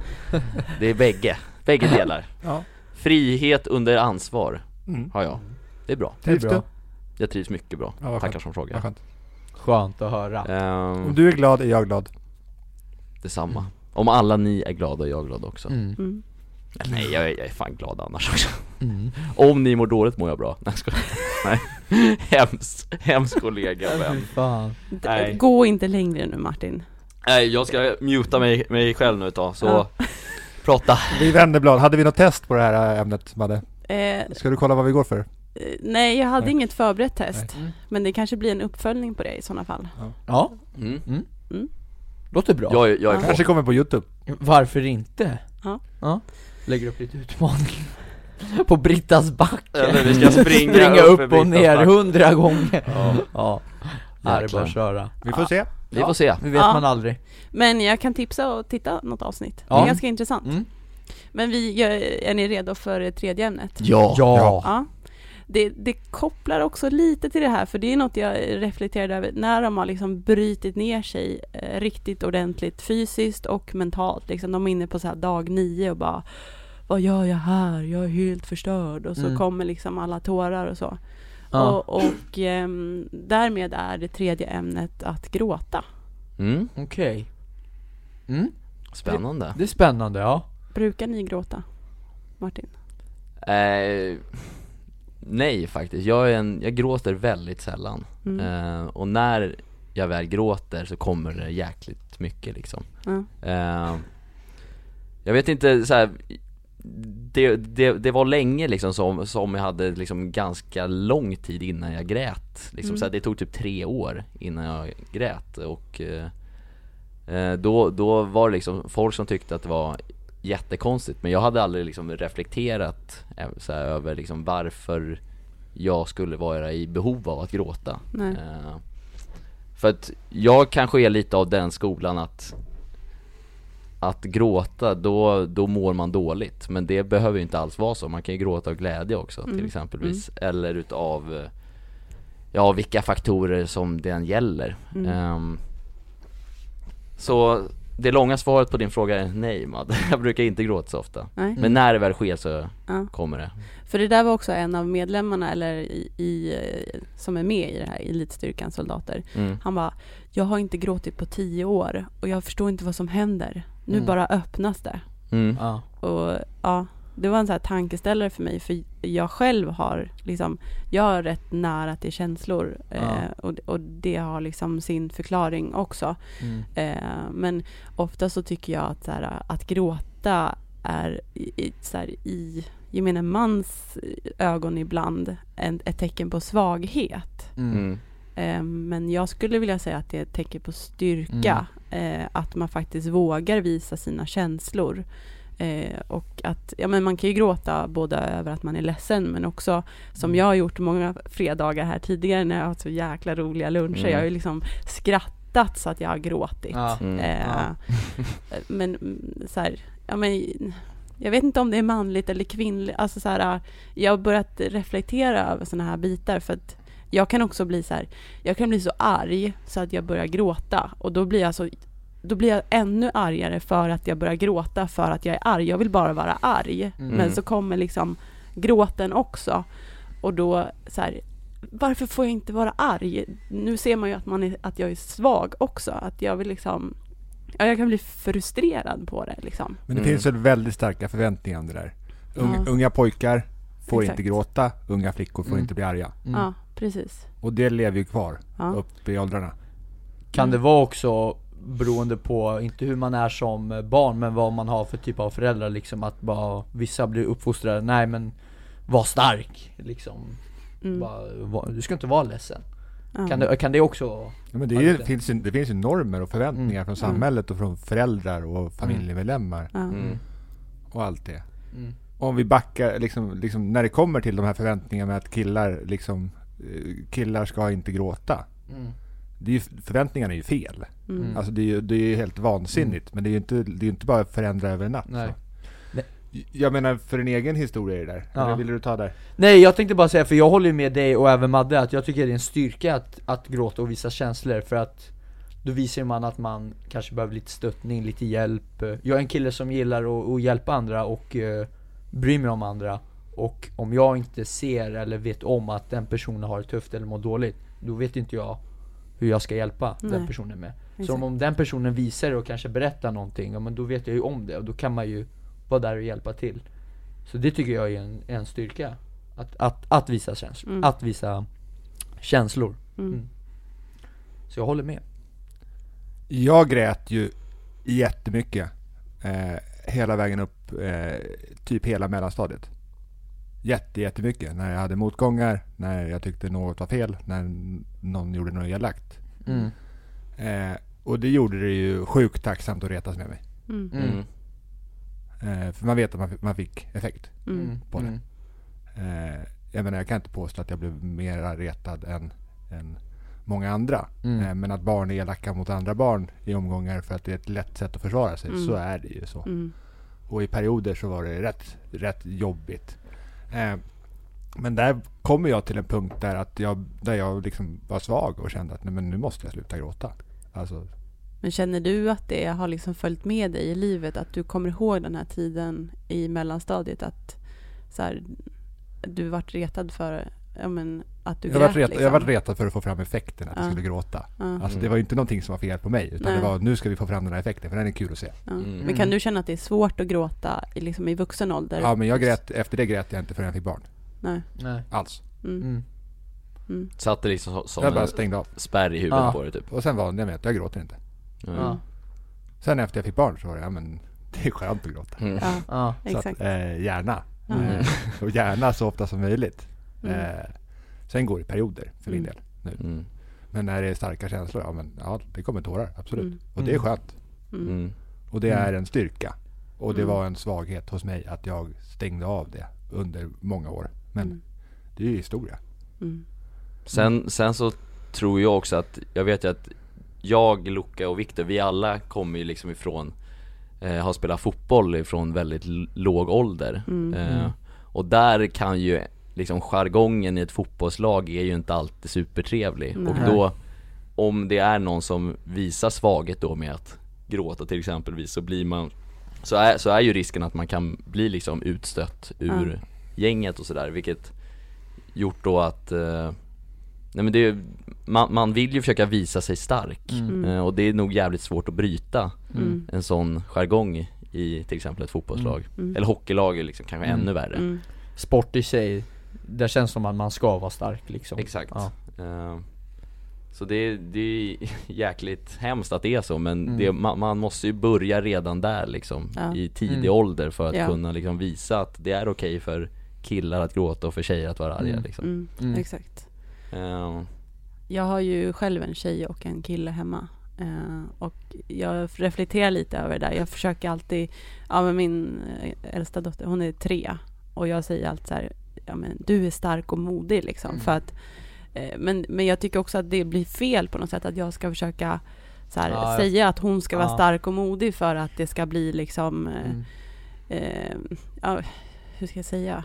Det är bägge, bägge delar. Ja. Frihet under ansvar Mm. har jag. Det är bra. Trivs Det är bra. du? Jag trivs mycket bra. Ja, Tackar som frågar. skönt. Skönt att höra. Ehm, Om du är glad är jag glad. Detsamma. Om alla ni är glada är jag glad också. Mm. Mm. Nej jag är, jag är fan glad annars också. Mm. Om ni mår dåligt mår jag bra. Nej jag. Nej. Hemskt, hemsk kollega vän. Nej. Gå inte längre nu Martin. Nej jag ska muta mig, mig själv nu ett tag, så Ja. Prata. Vi vänder blad. Hade vi något test på det här ämnet Madde? Eh, Ska du kolla vad vi går för? eh, nej, jag hade Nej. inget förberett test. Mm. Men det kanske blir en uppföljning på det i sådana fall. Ja, Mm. låter bra. Jag, är- jag är Ja. på. Kanske kommer på Youtube. Varför inte? Ja. ja. Lägger upp lite utmaning. På Brittas backe. Eller vi ska springa, Springa upp upp, och ner hundra gånger. Ja. Ja. Ja, det är bara att köra. Vi får se. Vi får se. Det vet Ja. man aldrig. Men jag kan tipsa och titta något avsnitt. Det Ja. är ganska intressant. Mm. Men vi, är ni redo för det tredje ämnet? Ja. Ja. Ja. Det, det kopplar också lite till det här, för det är något jag reflekterade över när de har liksom brutit ner sig eh, riktigt ordentligt fysiskt och mentalt. Liksom, de är inne på så här dag nio och bara Vad gör jag här? Jag är helt förstörd. Och så Mm. kommer liksom alla tårar och så. Ja. Och, och ehm, därmed är det tredje ämnet att gråta. Mm. Okej. Mm. Spännande. Det är spännande, ja. Brukar ni gråta? Martin? Eh, nej faktiskt, jag, är en, jag gråter väldigt sällan. Mm. Eh, och när jag väl gråter så kommer det jäkligt mycket liksom. Ja. Eh, jag vet inte så här, det, det, det var länge liksom som, som jag hade liksom ganska lång tid innan jag grät. Liksom, Mm. så det tog typ tre år innan jag grät och eh, eh, då, då var det liksom folk som tyckte att det var jättekonstigt men jag hade aldrig liksom reflekterat eh, så här, över liksom varför jag skulle vara i behov av att gråta. Eh, för att jag kanske är lite av den skolan att att gråta, då, då mår man dåligt. Men det behöver ju inte alls vara så. Man kan ju gråta av glädje också Mm. till exempelvis. Eller utav Ja, vilka faktorer som den gäller. Mm. Ehm, så det långa svaret på din fråga är nej Mad. Jag brukar inte gråta så ofta. Nej. Men när det väl sker så Ja. kommer det. För det där var också en av medlemmarna eller i, i, som är med i det här Elitstyrkan soldater. Mm. Han bara, jag har inte gråtit på tio år och jag förstår inte vad som händer. Nu Mm. bara öppnas det. Mm. Ja. Och ja, det var en här tankeställare för mig för jag själv har liksom, jag har rätt nära till känslor Ja. eh, och, och det har liksom sin förklaring också. Mm. Eh, men ofta så tycker jag att, så här, att gråta är i, i, så här, i gemene mans ögon ibland en, ett tecken på svaghet. Mm. Mm. Eh, men jag skulle vilja säga att det är ett tecken på styrka. Eh, att man faktiskt vågar visa sina känslor. Eh, och att, ja men man kan ju gråta både över att man är ledsen men också som jag har gjort många fredagar här tidigare när jag har haft så jäkla roliga luncher. Mm. Jag har ju liksom skrattat så att jag har gråtit. Ja. Mm. Eh, Ja. Men mm, så här, ja men jag vet inte om det är manligt eller kvinnligt. Alltså så här, jag har börjat reflektera över sådana här bitar för att jag kan också bli så här, jag kan bli så arg så att jag börjar gråta och då blir jag så då blir jag ännu argare för att jag börjar gråta för att jag är arg. Jag vill bara vara arg. Mm. Men så kommer liksom gråten också. Och då så här, varför får jag inte vara arg? Nu ser man ju att, man är, att jag är svag också. Att jag vill liksom, ja, jag kan bli frustrerad på det liksom. Men det Mm. finns väl väldigt starka förväntningar om det där. Unga, Ja. unga pojkar får Exakt. inte gråta, unga flickor får Mm. inte bli arga. Mm. Ja, precis. Och det lever ju kvar Ja. upp i åldrarna. Kan det Mm. vara också beroende på, inte hur man är som barn, men vad man har för typ av föräldrar liksom att bara Vissa blir uppfostrade, nej men Var stark liksom Mm. bara, Du ska inte vara ledsen Ja. kan, det, kan det också Ja, men det, ju, det- finns ju, det finns ju normer och förväntningar Mm. från samhället och från föräldrar och familjemedlemmar Ja. Mm. och allt det. mm. Om vi backar, liksom, liksom, när det kommer till de här förväntningarna med att killar liksom, eh, killar ska inte gråta. Mm. Det är ju, förväntningarna är ju fel. Mm. Alltså det är ju det är helt vansinnigt. Men det är ju inte, det är inte bara att förändra över en natt. Nej. Jag menar för en egen historia i det där, Ja. eller ville du ta där? Nej jag tänkte bara säga, för jag håller ju med dig och även Madde att jag tycker det är en styrka att, att gråta och visa känslor för att då visar man att man kanske behöver lite stöttning, lite hjälp Jag är en kille som gillar att, att hjälpa andra och uh, bryr mig om andra Och om jag inte ser eller vet om att den personen har det tufft eller mår dåligt Då vet inte jag hur jag ska hjälpa den Nej. personen med Så om, om den personen visar det och kanske berättar någonting, ja men då vet jag ju om det och då kan man ju vara där och hjälpa till Så det tycker jag är en, en styrka Att, att, att visa känslor, Mm. att visa känslor Mm. Mm. Så jag håller med Jag grät ju jättemycket eh, hela vägen upp, eh, typ hela mellanstadiet. Jätte, jättemycket. När jag hade motgångar, när jag tyckte något var fel, när någon gjorde något elakt. mm. Eh, och det gjorde det ju sjukt tacksamt att retas med mig. Mm. Mm. Mm. Eh, för man vet att man, fick- man fick effekt. Mm. på det. Mm. Eh, jag menar, jag kan inte påstå att jag blev mer retad än, än många andra. Mm. Eh, men att barn är elaka mot andra barn i omgångar för att det är ett lätt sätt att försvara sig, Mm. så är det ju så. Mm. Och i perioder så var det rätt, rätt jobbigt. Eh, men där kommer jag till en punkt där, att jag, där jag liksom var svag och kände att nej, men nu måste jag sluta gråta. Alltså, Men känner du att det har liksom följt med dig i livet? Att du kommer ihåg den här tiden i mellanstadiet? Att så här, du vart retad för ja, men, att du jag, var grät? retad, liksom? jag var retad för att få fram effekten att jag Ja. skulle gråta. Ja. Alltså, det var ju inte någonting som var fel på mig, utan Nej. det var nu ska vi få fram den här effekten, för den är kul att se. Ja. Mm. Men kan du känna att det är svårt att gråta i, liksom, i vuxen ålder? Ja, men jag grät, efter det grät jag inte förrän jag fick barn. Nej. Nej Alls. Mm. mm. Mm. Satt det liksom som- som Jag bara stängde av. spärr i huvudet Ja. på dig typ? Och sen var jag med att jag gråter inte. Mm. Ja, Sen efter jag fick barn så var det, ja men det är skönt att gråta. Mm. Ja, ja, Så exakt. att, eh, gärna. Mm. Och gärna så ofta som möjligt. Mm. Eh, sen går det i perioder för min Mm. del. Nu. Mm. Men när det är starka känslor, ja men ja, det kommer tårar, absolut. Mm. Och det är skönt. Och det är en styrka. Och det Mm. var en svaghet hos mig att jag stängde av det under många år. Men Mm. det är ju historia. Mm. Sen, sen så tror jag också att, jag vet ju att jag, Luca och Viktor, vi alla kommer ju liksom ifrån eh, Har spelat fotboll ifrån väldigt låg ålder Mm. eh, Mm. Och där kan ju liksom jargongen i ett fotbollslag är ju inte alltid supertrevlig Nej. Och då Om det är någon som visar svaghet då med att gråta till exempelvis så blir man Så är, så är ju risken att man kan bli liksom utstött ur gänget och sådär vilket Gjort då att eh, Nej men det är, man, man vill ju försöka visa sig stark Mm. Mm. eh, och det är nog jävligt svårt att bryta Mm. en sån jargong i till exempel ett fotbollslag Mm. Eller hockeylag är liksom kanske Mm. ännu värre Mm. Sport i sig, där känns som att man ska vara stark liksom Exakt ja. Eh, Så det, är- det är jäkligt hemskt att det är så men Mm. det, man, man måste ju börja redan där liksom Ja. I tidig Mm. ålder för att Ja. kunna liksom visa att det är okej för killar att gråta och för tjejer att vara arga Mm. liksom Mm. Mm. Exakt. Eh, Jag har ju själv en tjej och en kille hemma. Eh, och jag reflekterar lite över det där. Jag försöker alltid, ja men min äldsta dotter, hon är tre. Och jag säger alltid så här, ja men du är stark och modig liksom. Mm. För att, eh, men, men jag tycker också att det blir fel på något sätt att jag ska försöka så här, Ja, säga att hon ska vara Ja. stark och modig för att det ska bli liksom, eh, Mm. eh, ja, hur ska jag säga?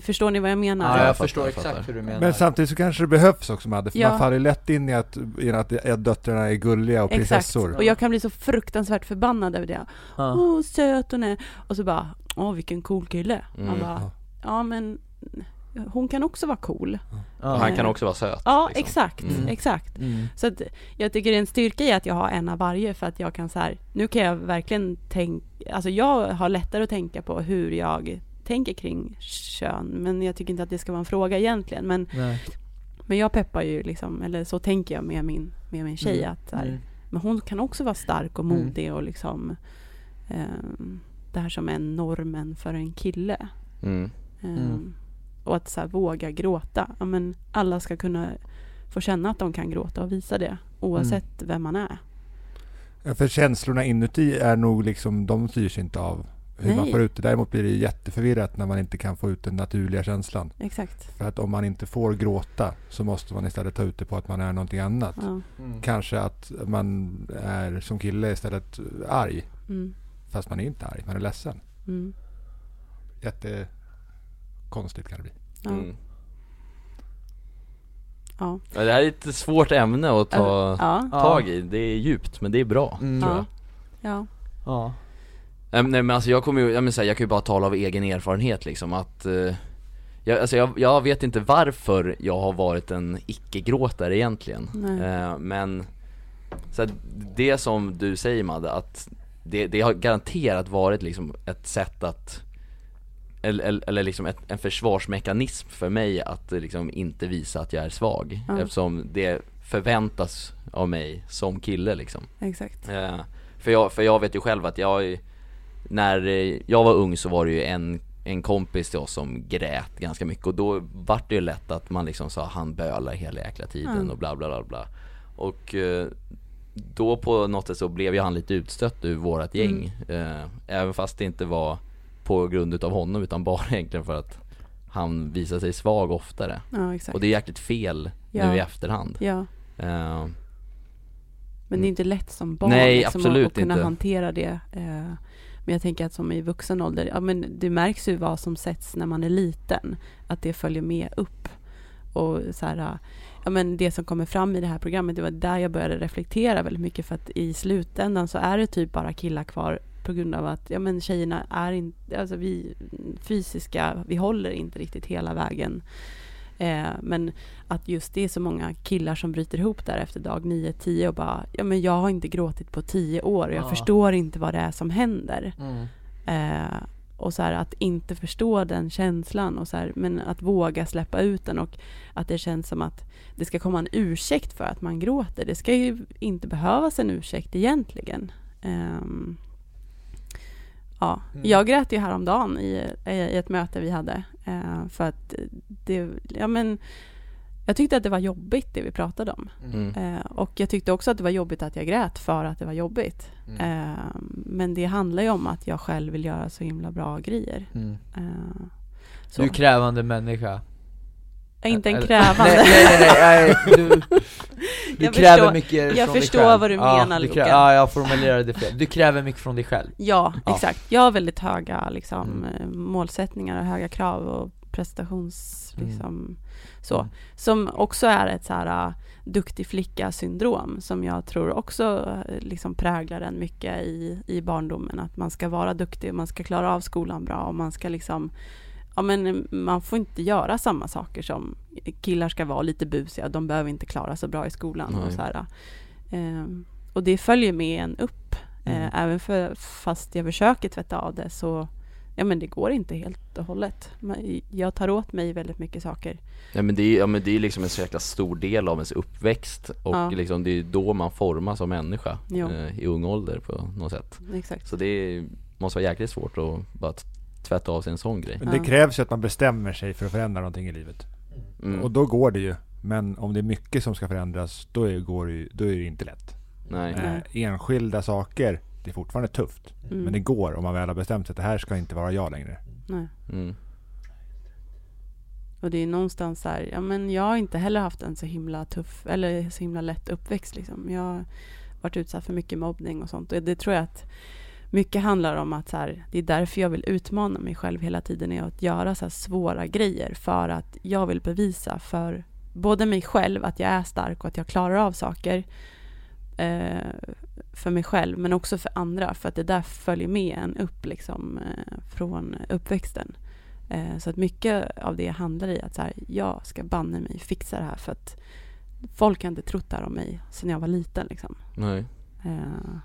Förstår ni vad jag menar? Ja, jag jag förstår jag fattar. exakt hur du menar Men samtidigt så kanske det behövs också Madde, för Ja. man faller lätt in i att, i att, att döttrarna är gulliga och Exakt, prinsessor. och jag kan bli så fruktansvärt förbannad över det. ja. Åh, söt hon är. Och så bara, åh vilken cool kille. Man Mm. bara, Ja. men hon kan också vara cool. och Ja. han kan också vara söt Ja, liksom. exakt, Mm. exakt. Mm. Så att jag tycker det är en styrka i att jag har en av varje för att jag kan så här, nu kan jag verkligen tänka, alltså jag har lättare att tänka på hur jag tänker kring kön, men jag tycker inte att det ska vara en fråga egentligen. Men, Nej. men jag peppar ju liksom, eller så tänker jag med min, med min tjej Mm. att så här, Mm. Men hon kan också vara stark och Mm. modig och liksom ehm, det här som är normen för en kille. Mm. Ehm, Mm. Och att så här, våga gråta. Ja, men alla ska kunna få känna att de kan gråta och visa det oavsett vem man är. Ja, För känslorna inuti är nog liksom, de styrs inte av hur man Nej. får ut det. Däremot blir det jätteförvirrat när man inte kan få ut den naturliga känslan. Exakt. För att om man inte får gråta så måste man istället ta ut det på att man är någonting annat. Ja. Mm. Kanske att man är som kille istället arg. Mm. Fast man är inte arg, man är ledsen. Mm. Jättekonstigt kan det bli. Ja. Mm. Ja. Ja, Det här är ett svårt ämne att ta Ja. tag i, det är djupt men det är bra Mm. tror jag Ja. Ja. Nej men- nej, men alltså jag kommer ju, jag, här, jag kan ju bara tala av egen erfarenhet liksom att eh, jag, alltså jag, jag vet inte varför jag har varit en icke-gråtare egentligen Nej. eh, Men så här, det som du säger Madde, att det, det har garanterat varit liksom ett sätt att eller, eller, liksom ett, en försvarsmekanism för mig att liksom inte visa att jag är svag Ja. Eftersom det förväntas av mig som kille liksom Exakt. Eh, för, jag, för jag vet ju själv att jag, när jag var ung så var det ju en, en kompis till oss som grät ganska mycket och då vart det ju lätt att man liksom sa han bölar hela jäkla tiden Mm. och bla bla bla bla Och eh, då på något sätt så blev ju han lite utstött ur vårat gäng eh, Även fast det inte var på grund utav honom utan bara egentligen för att han visade sig svag oftare Ja, exakt. Och det är jäkligt fel Ja. nu i efterhand Ja, eh, men det är inte lätt som barn Nej, liksom, absolut att, att kunna inte. hantera det. Eh, men jag tänker att som i vuxen ålder, ja men det märks ju vad som sätts när man är liten. Att det följer med upp. Och så här, ja men det som kommer fram i det här programmet, det var där jag började reflektera väldigt mycket. För att i slutändan så är det typ bara killar kvar på grund av att, ja men tjejerna är inte, alltså vi fysiska, vi håller inte riktigt hela vägen. Eh, men att just det är så många killar som bryter ihop där efter dag 9-10 och bara, ja men jag har inte gråtit på 10 år och jag Ja. förstår inte vad det är som händer. Mm. Eh, och så här, att inte förstå den känslan och så här, men att våga släppa ut den och att det känns som att det ska komma en ursäkt för att man gråter. Det ska ju inte behövas en ursäkt egentligen. Ehm, ja, Mm. jag grät ju häromdagen i, i ett möte vi hade eh, för att det, ja men jag tyckte att det var jobbigt det vi pratade om. mm. Eh, och jag tyckte också att det var jobbigt att jag grät för att det var jobbigt. Mm. Eh, men det handlar ju om att jag själv vill göra så himla bra grejer. Mm. Eh, så. Du är krävande människa inte en krävande. Nej nej nej, nej du, du Jag kräver förstår- mycket jag från dig förstår själv. vad du ja, menar, du Luca. Ja, jag formulerade det fel. Du kräver mycket från dig själv Ja, Ja. exakt. Jag har väldigt höga liksom, Mm. eh, målsättningar och höga krav och prestations... Mm. Liksom, så. Som också är ett så här uh, duktig flicka-syndrom som jag tror också eh, liksom präglar en mycket i, i barndomen. Att man ska vara duktig, man ska klara av skolan bra och man ska liksom Ja men eh, man får inte göra samma saker som killar ska vara lite busiga, de behöver inte klara så bra i skolan och så här. Ehm, och det följer med en upp. Mm. Eh, även för, fast jag försöker tvätta av det så, ja men det går inte helt och hållet. Jag tar åt mig väldigt mycket saker. Ja men det är, ja, men det är liksom en så jäkla stor del av ens uppväxt och Ja. liksom det är då man formas som människa eh, i ung ålder på något sätt Exakt. Så det är, måste vara jäkligt svårt att bara tvätta av sig en sån grej Men det krävs ju att man bestämmer sig för att förändra någonting i livet. mm. Och då går det ju. Men om det är mycket som ska förändras, då är, går det, ju- då är det inte lätt. Nej, Nej. Eh, enskilda saker, det är fortfarande tufft. Mm. Men det går om man väl har bestämt sig att det här ska inte vara jag längre. Nej. mm. Och det är någonstans så här, ja men jag har inte heller haft en så himla tuff, eller så himla lätt uppväxt liksom. Jag har varit utsatt för mycket mobbning och sånt. Och det tror jag att mycket handlar om att så här, det är därför jag vill utmana mig själv hela tiden, är att göra så svåra grejer. För att jag vill bevisa för både mig själv att jag är stark och att jag klarar av saker. Eh, för mig själv, men också för andra. För att det där följer med en upp liksom, eh, från uppväxten. Eh, Så att mycket av det handlar i att så här, jag ska banne mig fixa det här för att folk har inte trott det här om mig sedan jag var liten. Liksom. Nej Eh,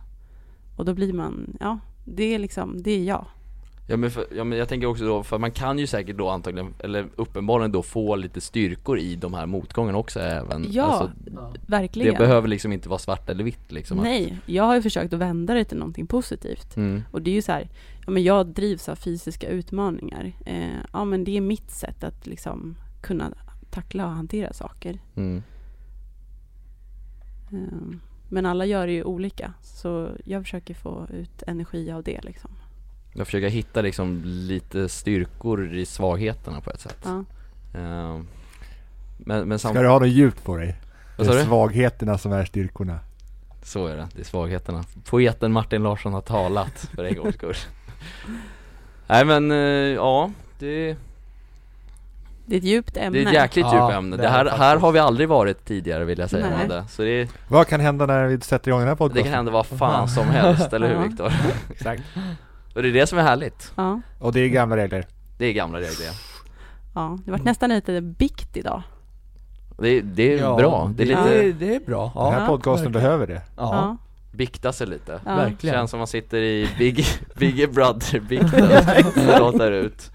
och då blir man, ja, det är liksom, det är jag. Ja men, för, ja men jag tänker också då, för man kan ju säkert då antagligen, eller uppenbarligen då få lite styrkor i de här motgångarna också även Ja, alltså, Verkligen. Det behöver liksom inte vara svart eller vitt liksom Nej, jag har ju försökt att vända det till någonting positivt. mm. Och det är ju så här, ja, men jag drivs av fysiska utmaningar. Eh, ja men det är mitt sätt att liksom kunna tackla och hantera saker. Mm. Eh, men alla gör det ju olika. Så jag försöker få ut energi av det liksom. Jag försöker hitta liksom lite styrkor i svagheterna på ett sätt Ja. Eh, Men, men Ska du ha något djupt på dig? Det är svagheterna som är styrkorna. Så är det, det är svagheterna Poeten Martin Larsson har talat för en gångs skull Nej men, eh, ja, det, Det är ett djupt ämne. det är ett jäkligt Ja, djupt ämne. det Det är här, det här har vi aldrig varit tidigare vill jag säga Nej. Så det, Vad kan hända när vi sätter igång den här det podcasten? kan hända vad fan som helst, eller hur. Viktor? Exakt. Och det är det som är härligt. Ja, Och det är gamla regler. Det är gamla regler. ja. Det vart nästan lite bikt idag. Det, det är Ja, bra. Det är det, lite, är, det är bra. Ja, den här podcasten verkligen. behöver det. Ja, Ja. bikta sig lite. Ja. verkligen. Känns som man sitter i Big, Big Brother-bikten och låter ut.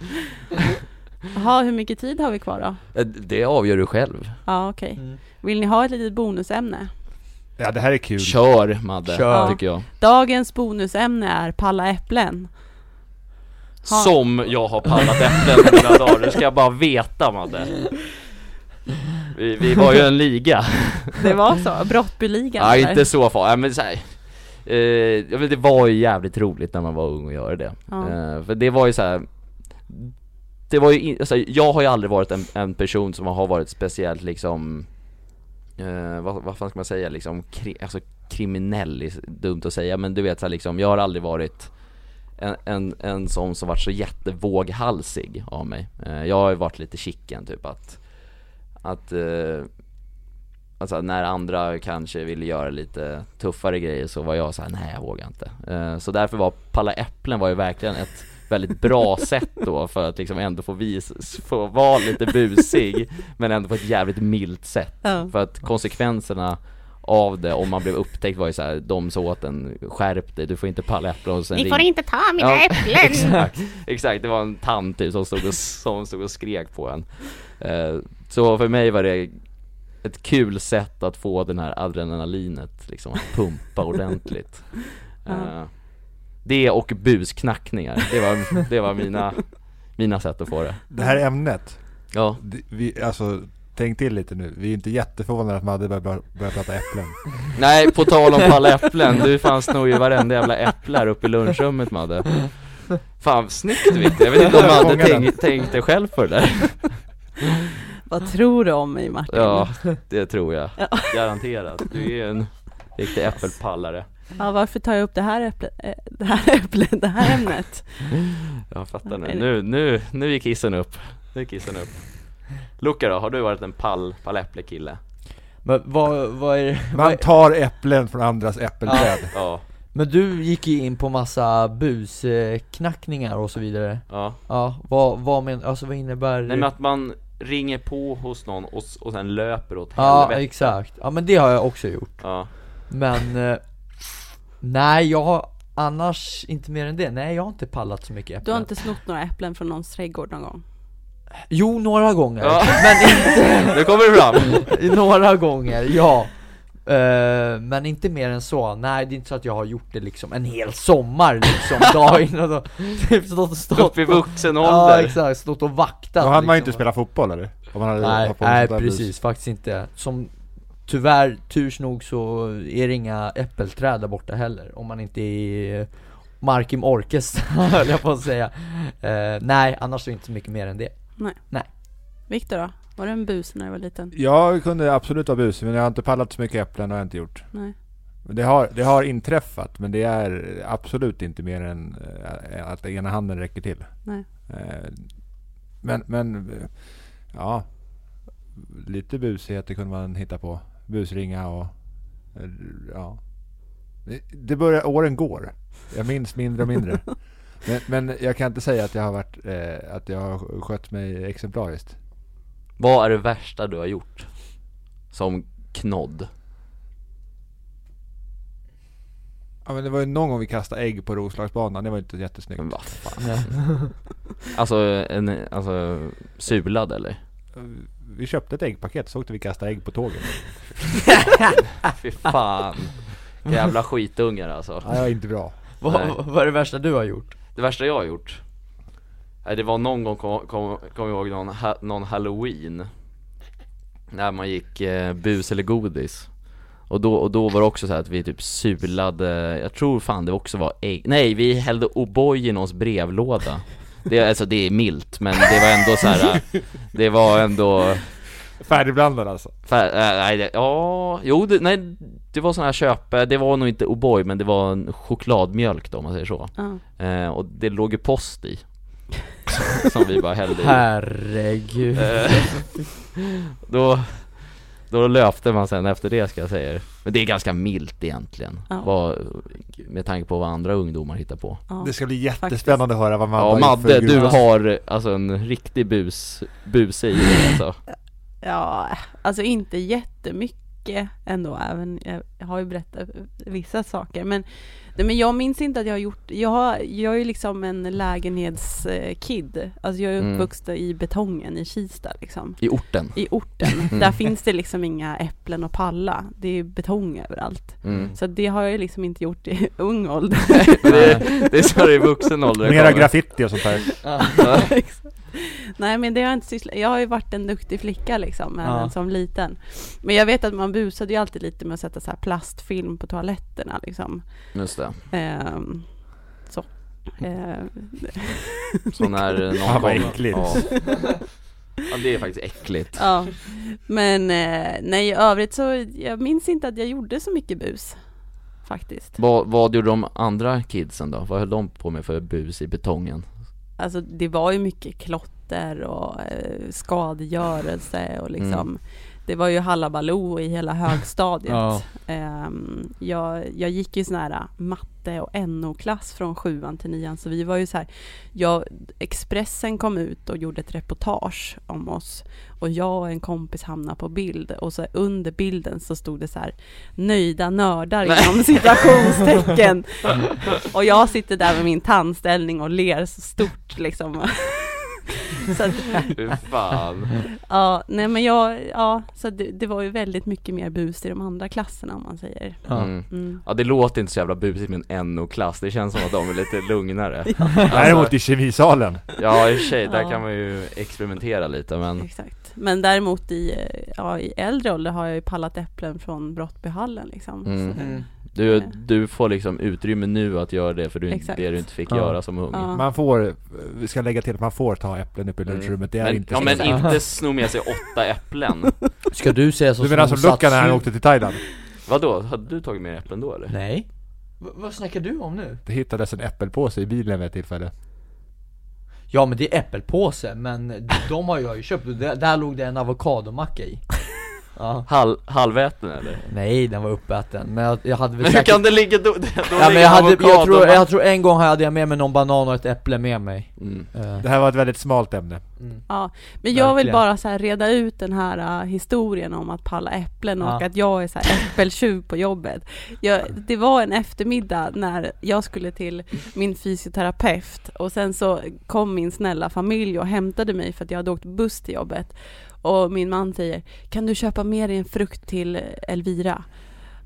Jaha, hur mycket tid har vi kvar då? Eh, Det avgör du själv. Ja, okej. Mm. Vill ni ha ett litet bonusämne? Ja, det här är kul. Kör Madde, Kör. tycker jag. Dagens bonusämne är palla äpplen. Ha. Som jag har pallat äpplen i mina dagar, det ska jag bara veta Madde. Vi, vi var ju en liga. Det var så? Brottbyligan? Nej eller? inte så farligt, men så här, eh, jag vet, det var ju jävligt roligt när man var ung och göra det. Ja. Eh, för det var ju så här. Det var ju, in, alltså, jag har ju aldrig varit en, en person som har varit speciellt liksom eh, vad, vad fan ska man säga liksom, kri, alltså kriminell är dumt att säga men du vet så här, liksom, jag har aldrig varit en, en, en sån som varit så jättevåghalsig av mig. Eh, jag har ju varit lite chicken typ att, att eh, Alltså när andra kanske ville göra lite tuffare grejer så var jag så här: nej jag vågar inte. Eh, så därför var Palla Äpplen var ju verkligen ett väldigt bra sätt då för att liksom ändå få vis, få vara lite busig men ändå på ett jävligt milt sätt. Ja. För att konsekvenserna av det om man blev upptäckt var ju så här, de sa åt en skärp dig, du får inte palla äpplen och sen Ni får ring- inte ta mina Ja, äpplen! Exakt, exakt, det var en tant typ som stod och, som stod och skrek på en eh, Så för mig var det ett kul sätt att få den här adrenalinet liksom att pumpa ordentligt Ja. Det och busknackningar, det var, det var mina, mina sätt att få det Det här ämnet, Ja, vi, alltså tänk till lite nu. Vi är inte jätteförvånade att Madde börjar, börjar prata äpplen. nej på tal om palla äpplen, du fanns nog i varenda jävla äpple här uppe i lunchrummet Madde Fan snyggt Victor, jag vet inte om Madde tänk, tänkte själv på det där Vad tror du om mig Martin? Ja, det tror jag. Ja. Garanterat. Du är en riktig äppelpallare. Ja, varför tar jag upp det här äpplet, äh, det här äpplet, det här ämnet? Jag fattar nu. Nu, nu, nu gick kissen upp. Nu gick kissen upp. Luca då, har du varit en pall, palläpplekille? Men vad, vad är det? Man tar äpplen från andras äppelträd. Ja, Men du gick ju in på massa busknackningar och så vidare ja. Ja, vad, vad men, alltså vad innebär Nej men att man ringer på hos någon och, och sen löper åt Ja, helvete. exakt. Ja men det har jag också gjort Ja. Men eh, Nej, jag har annars inte mer än det. Nej, jag har inte pallat så mycket äpplen Du har inte snott några äpplen från någons trädgård någon gång? Jo, några gånger, Ja. men inte Nu kommer det fram! Några gånger, ja Eh, Men inte mer än så, nej det är inte så att jag har gjort det liksom en hel sommar liksom, dag innan och typ stått och stått Upp i vuxen Ja ålder. exakt, stått och vaktat Då hade man ju inte liksom. spelat fotboll eller? Om man hade Nej, nej precis, faktiskt inte Som Tyvärr, turs nog så är det inga äppelträd där borta heller Om man inte är i Markim Orkes höll jag på att säga Eh, Nej, annars är det inte så mycket mer än det Viktor då? Var du en bus när du var liten? Jag kunde absolut vara busig men jag har inte pallat så mycket äpplen har jag inte gjort. Nej. Det har, det har inträffat men det är absolut inte mer än eh, att ena handen räcker till. Nej. Eh, Men, men eh, ja, lite busigheter kunde man hitta på. Busringa och eh, ja. Det- börjar, åren går. Jag minns mindre och mindre. Men, men jag kan inte säga att jag har varit, eh, att jag har skött mig exemplariskt. Vad är det värsta du har gjort? Som knodd? Ja men det var ju någon gång vi kastade ägg på Roslagsbanan, det var inte jättesnyggt. Men vad fan? Alltså, en, alltså sulad eller? Vi köpte ett äggpaket så åkte vi kasta ägg på tåget. Fy fan Jävla skitungar alltså Ja, det var inte bra. vad, Nej. vad är det värsta du har gjort? Det värsta jag har gjort Nej det var någon gång, kom, kom, kom jag ihåg någon, ha, någon halloween När man gick eh, bus eller godis och då, och då var det också så här att vi typ sulade, jag tror fan det också var ägg Nej vi hällde O'boy i någons brevlåda det, Alltså det är milt men det var ändå så här. Det var ändå Färdigblandad alltså. Fär, äh, nej, det, ja, jo, det, nej, det var sån här köp, det var nog inte O'boy men det var en chokladmjölk då om man säger så Ja. eh, Och det låg ju post i Som vi bara hällde i Herregud Eh, Då, då löpte man sen efter det ska jag säga Men det är ganska milt egentligen Ja. vad, Med tanke på vad andra ungdomar hittar på Ja. Det ska bli jättespännande att höra vad man Ja Madde, du har alltså en riktig bus, buse i dig alltså Ja, alltså inte jättemycket ändå, även, jag har ju berättat vissa saker, men, nej, men jag minns inte att jag har gjort, jag, har, jag är ju liksom en lägenhetskid, alltså jag är Mm. uppvuxen i betongen i Kista liksom, I orten i orten, där finns det liksom inga äpplen och palla, det är betong överallt, mm. så det har jag liksom inte gjort i ung ålder. Men det, är så det är i vuxen ålder Mera graffiti och sånt där. Ja. Nej men det har jag inte sysslat Jag har ju varit en duktig flicka liksom, Ja. som liten. Men jag vet att man busade ju alltid lite med att sätta så här plastfilm på toaletterna liksom. Just det, Ehm, så. Ehm, så när någon Fan, vad kommer- äckligt. ja. ja det är faktiskt äckligt ja. Men eh, nej i övrigt så, jag minns inte att jag gjorde så mycket bus. Faktiskt. vad, vad gjorde de andra kidsen då? Vad höll de på med för bus i betongen? Alltså det var ju mycket klotter och eh, skadegörelse och liksom mm. Det var ju halabaloo i hela högstadiet. Ja. Ehm, jag, jag gick ju sån här äh, matte och NO-klass från sjuan till nian så vi var ju så här, jag, Expressen kom ut och gjorde ett reportage om oss och jag och en kompis hamnade på bild och så under bilden så stod det så här nöjda nördar inom citationstecken och jag sitter där med min tandställning och ler så stort liksom. så att, Fy fan Ja, nej men jag, ja, så det, det var ju väldigt mycket mer bus i de andra klasserna om man säger. Ja. mm. Mm. Ja det låter inte så jävla busigt med en NO-klass, det känns som att de är lite lugnare Däremot i kemisalen. Ja i och för sig, där Ja. kan man ju experimentera lite men Exakt. Men däremot i, ja, i äldre ålder har jag ju pallat äpplen från Brottbyhallen liksom. Mm. Så, Mm. du, du får liksom utrymme nu att göra det för du, Exakt. det du inte fick Ja. göra som ung Ja. Man får, vi ska lägga till att man får ta äpplen upp i Mm. lunchrummet, det är men, inte Ja så. men inte sno med sig åtta äpplen Ska du säga så Du menar som Luca när han åkte till Thailand? Vadå, hade du tagit med äpplen då eller? Nej V- Vad snackar du om nu? Det hittades en äppelpåse i bilen vid ett tillfälle. Ja men det är äppelpåse, men de har jag ju köpt och där, där låg det en avokadomacka i Ja Hal, halväten eller? Nej den var uppäten, men jag, jag hade väl Men hur säkert kan det ligga då? då Ja men jag hade, jag tror, jag tror en gång hade jag med mig någon banan och ett äpple med mig mm. Eh, Det här var ett väldigt smalt ämne. mm. Ja, men jag vill bara så här reda ut den här äh, historien om att palla äpplen och Ja. att jag är så här äppeltjuv på jobbet. Jag, det var en eftermiddag när jag skulle till min fysioterapeut och sen så kom min snälla familj och hämtade mig för att jag hade åkt buss till jobbet. Och min man säger, kan du köpa med dig en frukt till eh, Elvira?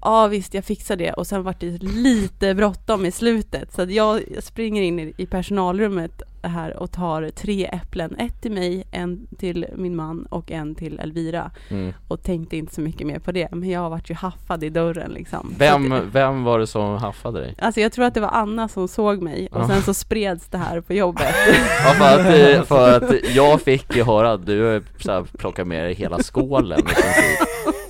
Ja visst, jag fixar det. Och sen vart det lite bråttom i slutet. Så att jag springer in i personalrummet här och tar tre äpplen. Ett till mig, en till min man och en till Elvira. Mm. Och tänkte inte så mycket mer på det. Men jag vart ju haffad i dörren liksom. Vem, vem var det som haffade dig? Alltså jag tror att det var Anna som såg mig och Ja. sen så spreds det här på jobbet. Ja för att, eh, för att jag fick ju höra att du så här, plockar med dig hela skålen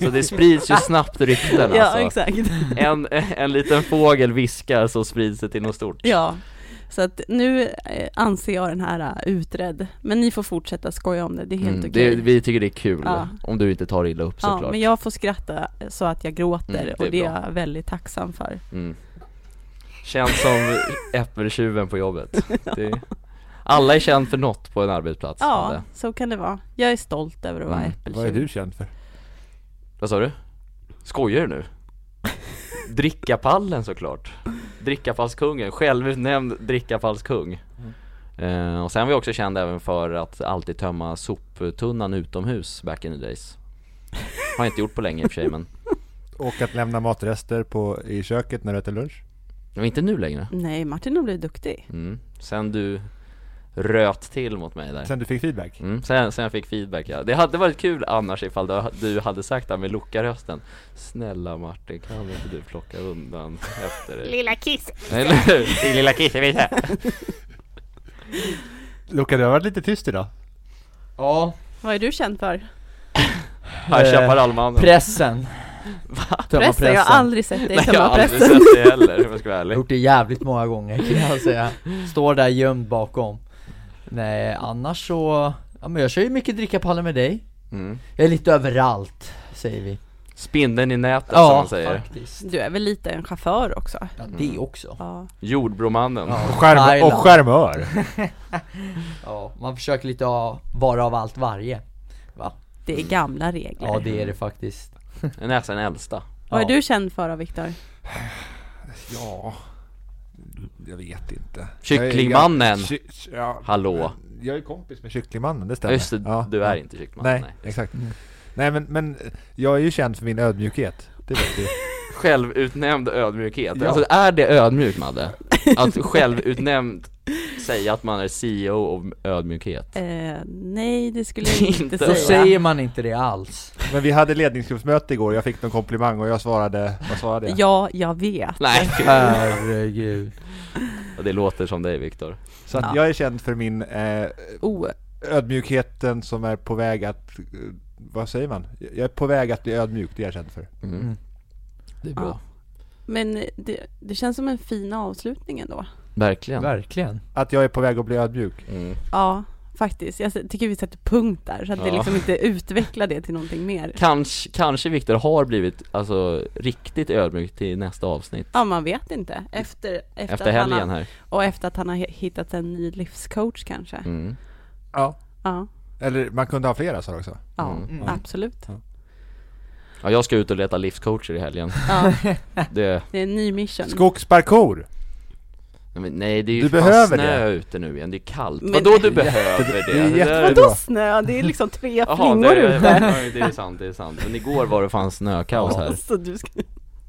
Så det sprids ju snabbt rykten ja alltså exakt. en, en liten fågel viskar så sprids det till något stort Ja. Så att nu eh, anser jag den här eh, utredd. Men ni får fortsätta skoja om det, det är helt Mm, okej. det, Vi tycker det är kul, Ja. om du inte tar illa upp Ja, såklart men jag får skratta så att jag gråter Mm, det är och det är bra. jag väldigt tacksam för. mm. Känns som äppeltjuven på jobbet det, Alla är känd för något på en arbetsplats Ja, så kan det vara. Jag är stolt över att vara Mm. äppeltjuv. Vad är du känd för? Vad sa du? Skojar du nu? Drickapallen såklart Drickapallskungen, självutnämnd drickapallskung eh, Och sen var jag också känd även för att alltid tömma soptunnan utomhus back in the days Har jag inte gjort på länge i och för sig men Och att lämna matrester på, i köket när du äter lunch? Men inte nu längre Nej, Martin har blivit duktig. mm. Sen du röt till mot mig där Sen du fick feedback? Mm, sen, sen jag fick feedback ja. Det hade varit kul annars ifall du, du hade sagt det med Luca-rösten Snälla Martin, kan inte du plocka undan efter dig? Lilla kiss. Eller hur? Lilla kissevita Luca, du har varit lite tyst idag. Ja, Vad är du känd för? High Chaparral-mannen pressen Tömma Pressen? Jag har aldrig sett dig Nej jag tömma har aldrig pressen. sett det heller om jag ska vara ärlig gjort det jävligt många gånger kan jag säga Står där gömd bakom Nej, annars så, ja men jag kör ju mycket drickapallen med dig Mm. Jag är lite överallt, säger vi Spindeln i nätet som Ja, man säger. faktiskt Du är väl lite en chaufför också? Ja, det också Ja. Jordbromannen. Ja. Och, skärm, och skärmör. Ja, man försöker lite ha, vara av allt varje Va? Det är gamla regler. Ja det är det faktiskt Det är nästan den äldsta. Vad är du känd för då Viktor? Ja, jag vet inte. Kycklingmannen. Jag är- ky- Ja, Hallå. Jag är kompis med Kycklingmannen, det stämmer. just det, Ja. du är inte kycklingmannen. Nej, Nej. exakt. Nej men, men jag är ju känd för min ödmjukhet. Det vet vi. Självutnämnd ödmjukhet. Ja. Alltså är det ödmjukt Madde? Att självutnämnd säga att man är CEO av ödmjukhet? Eh, nej, det skulle jag inte Inte. Då säga. säger man inte det alls Men vi hade ledningsgruppsmöte igår, jag fick någon komplimang och jag svarade, vad svarade jag? Ja, jag vet. Nej, Herregud Och det låter som dig Viktor. Så att Ja. jag är känd för min eh, Oh, ödmjukheten som är på väg att, eh, vad säger man? Jag är på väg att bli ödmjuk, det är jag känd för. Mm. Mm. Det är bra. Ja. men det, det känns som en fin avslutning ändå. Verkligen. Verkligen Att jag är på väg att bli ödmjuk. Mm. Ja, faktiskt. Jag tycker vi sätter punkt där så att vi Ja. liksom inte utvecklar det till någonting mer. Kanske, kanske Viktor har blivit alltså riktigt ödmjuk till nästa avsnitt. Ja, man vet inte. Efter, efter, Efter helgen har, här. Och efter att han har hi- hittat en ny livscoach kanske. Mm. Ja. Ja, Eller man kunde ha flera så också. ja Mm. absolut. Ja, jag ska ut och leta livscoacher i helgen. Ja, Det, det är en ny mission. Skogsparkour! Nej, men nej det är ju Du behöver snö det. ute nu igen, det är kallt. Men- Vadå du behöver det? det är jättebra. Vadå snö? Det är liksom tre flingor det, ute. ja, det är sant, det är sant. Men igår var det fan snökaos här. Så du ska...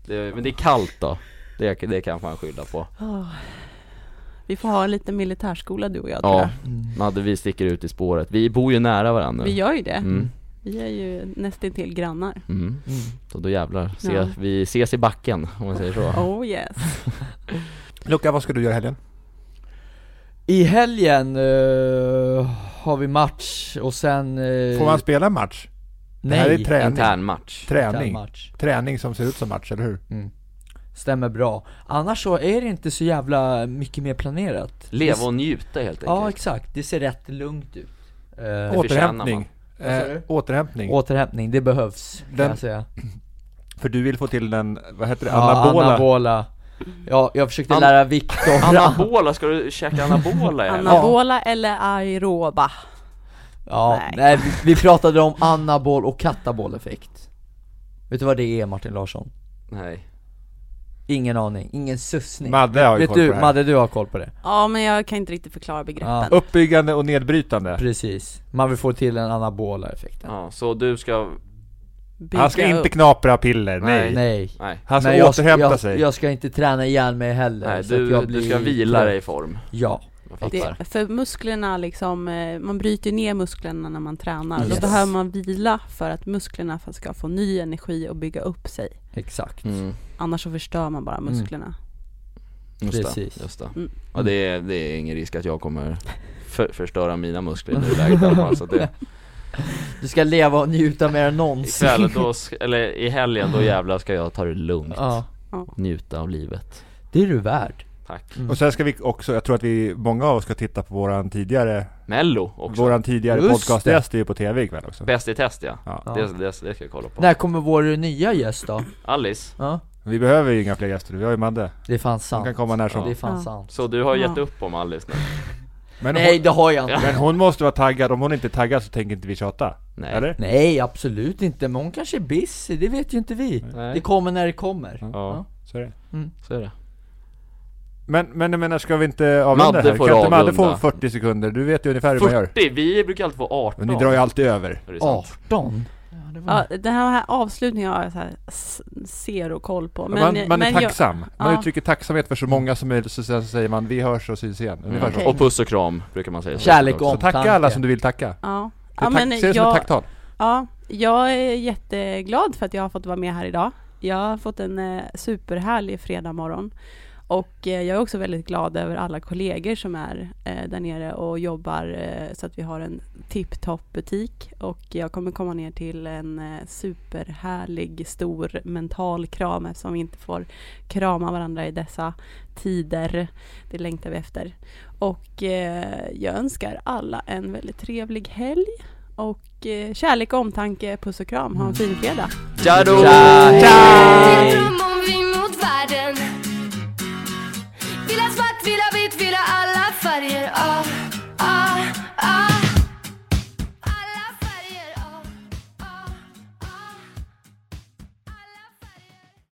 Det, men det är kallt då. Det, det kan jag fan skylla på. Åh. Vi får ha lite militärskola du och jag tror Ja, jag. Madde vi sticker ut i spåret. Vi bor ju nära varandra. Vi gör ju det. Mm. Vi är ju nästintill grannar. Mm. Så då jävlar, Se, Ja. vi ses i backen om man säger så. Oh yes. Luca, vad ska du göra i helgen? I helgen eh, har vi match och sen... eh, Får man spela match? Nej, Det här är träning. Intern match. Träning. match Träning som ser ut som match, eller hur? Stämmer bra. Annars så är det inte så jävla mycket mer planerat Leva och njuta helt Ja enkelt. exakt, det ser rätt lugnt ut förtjänar Återhämtning. Eh, återhämtning. Återhämtning, det behövs kan Den- jag säga För du vill få till den, vad heter det, Ja, anabola? anabola Ja, jag försökte An- lära Viktor Anabola, ska du käka anabola helgen? Anabola eller aeroba? Ja, Nej. nej, vi, vi pratade om anabol och katabol effekt Vet du vad det är Martin Larsson? Nej. Ingen aning, ingen sussning Madde har ju Vet koll du, på det här. Madde du har koll på det? Ja, men jag kan inte riktigt förklara begreppen. Ja. Uppbyggande och nedbrytande. Precis, man vill få till den anabola effekten Ja, så du ska, Bygga Han ska inte upp. knapra piller, nej. Nej nej. Han ska jag, återhämta jag, sig. jag ska inte träna ihjäl mig heller Nej, så att du, jag du blir ska vila dig i form. Ja. Det, för musklerna liksom, eh, man bryter ner musklerna när man tränar. Yes. Då behöver man vila för att musklerna ska få ny energi och bygga upp sig. exakt Mm, Annars så förstör man bara musklerna. just Precis. det, just det. Mm. Och det är, det är ingen risk att jag kommer för, förstöra mina muskler i nuläget i alla fall, så att det, Du ska leva och njuta mer än någonsin ikväll då, eller i helgen då jävlar ska jag ta det lugnt. Ja, Njuta av livet. det är du värd Tack. Mm. Och sen ska vi också, jag tror att vi, många av oss ska titta på våran tidigare, Mello också. våran tidigare Just podcastgäst är ju på TV ikväll också. Bäst i test ja. Ja. Ja. Det, det, det ska jag kolla på. När kommer vår nya gäst då? Alice, Ja, Vi behöver ju inga fler gäster, vi har ju Madde. det är fan Hon sant kan komma när som. Det är fan Ja. sant så du har gett Ja. upp om Alice nu? Men Nej hon, det har jag inte men hon måste vara taggad, om hon inte är taggad så tänker inte vi tjata. Nej. Eller? Nej absolut inte, men hon kanske är busy, det vet ju inte vi Nej. Det kommer när det kommer Ja, Så är det. så är det. Men, men jag menar, ska vi inte avrunda Madde här? får Kan inte Madde få 40 sekunder? Du vet ju ungefär hur man gör. 40! Vi brukar alltid få 18. Men ni drar ju alltid över. Är det sant? 18? Ja, den här avslutningen har jag så här zero koll på. Men, man, man är men jag- tacksam. Man ja. uttrycker tacksamhet för så många som möjligt, så sen så säger man vi hörs och syns igen. Mm. så. Okej. Och puss och kram brukar man säga. Kärlek och Så tacka omtanke. alla som du vill tacka. Ja. Det Ja, tack, men se det som ett jag, tacktal. ja, jag är jätteglad för att jag har fått vara med här idag. Jag har fått en eh, superhärlig fredag morgon. Och eh, jag är också väldigt glad över alla kollegor som är eh, där nere och jobbar eh, så att vi har en tipptopp butik. Och jag kommer komma ner till en superhärlig, stor mental kram eftersom vi inte får krama varandra i dessa tider. Det längtar vi efter. Och jag önskar alla en väldigt trevlig helg. Och kärlek och omtanke, puss och kram. Ha en fin fredag. Tja då!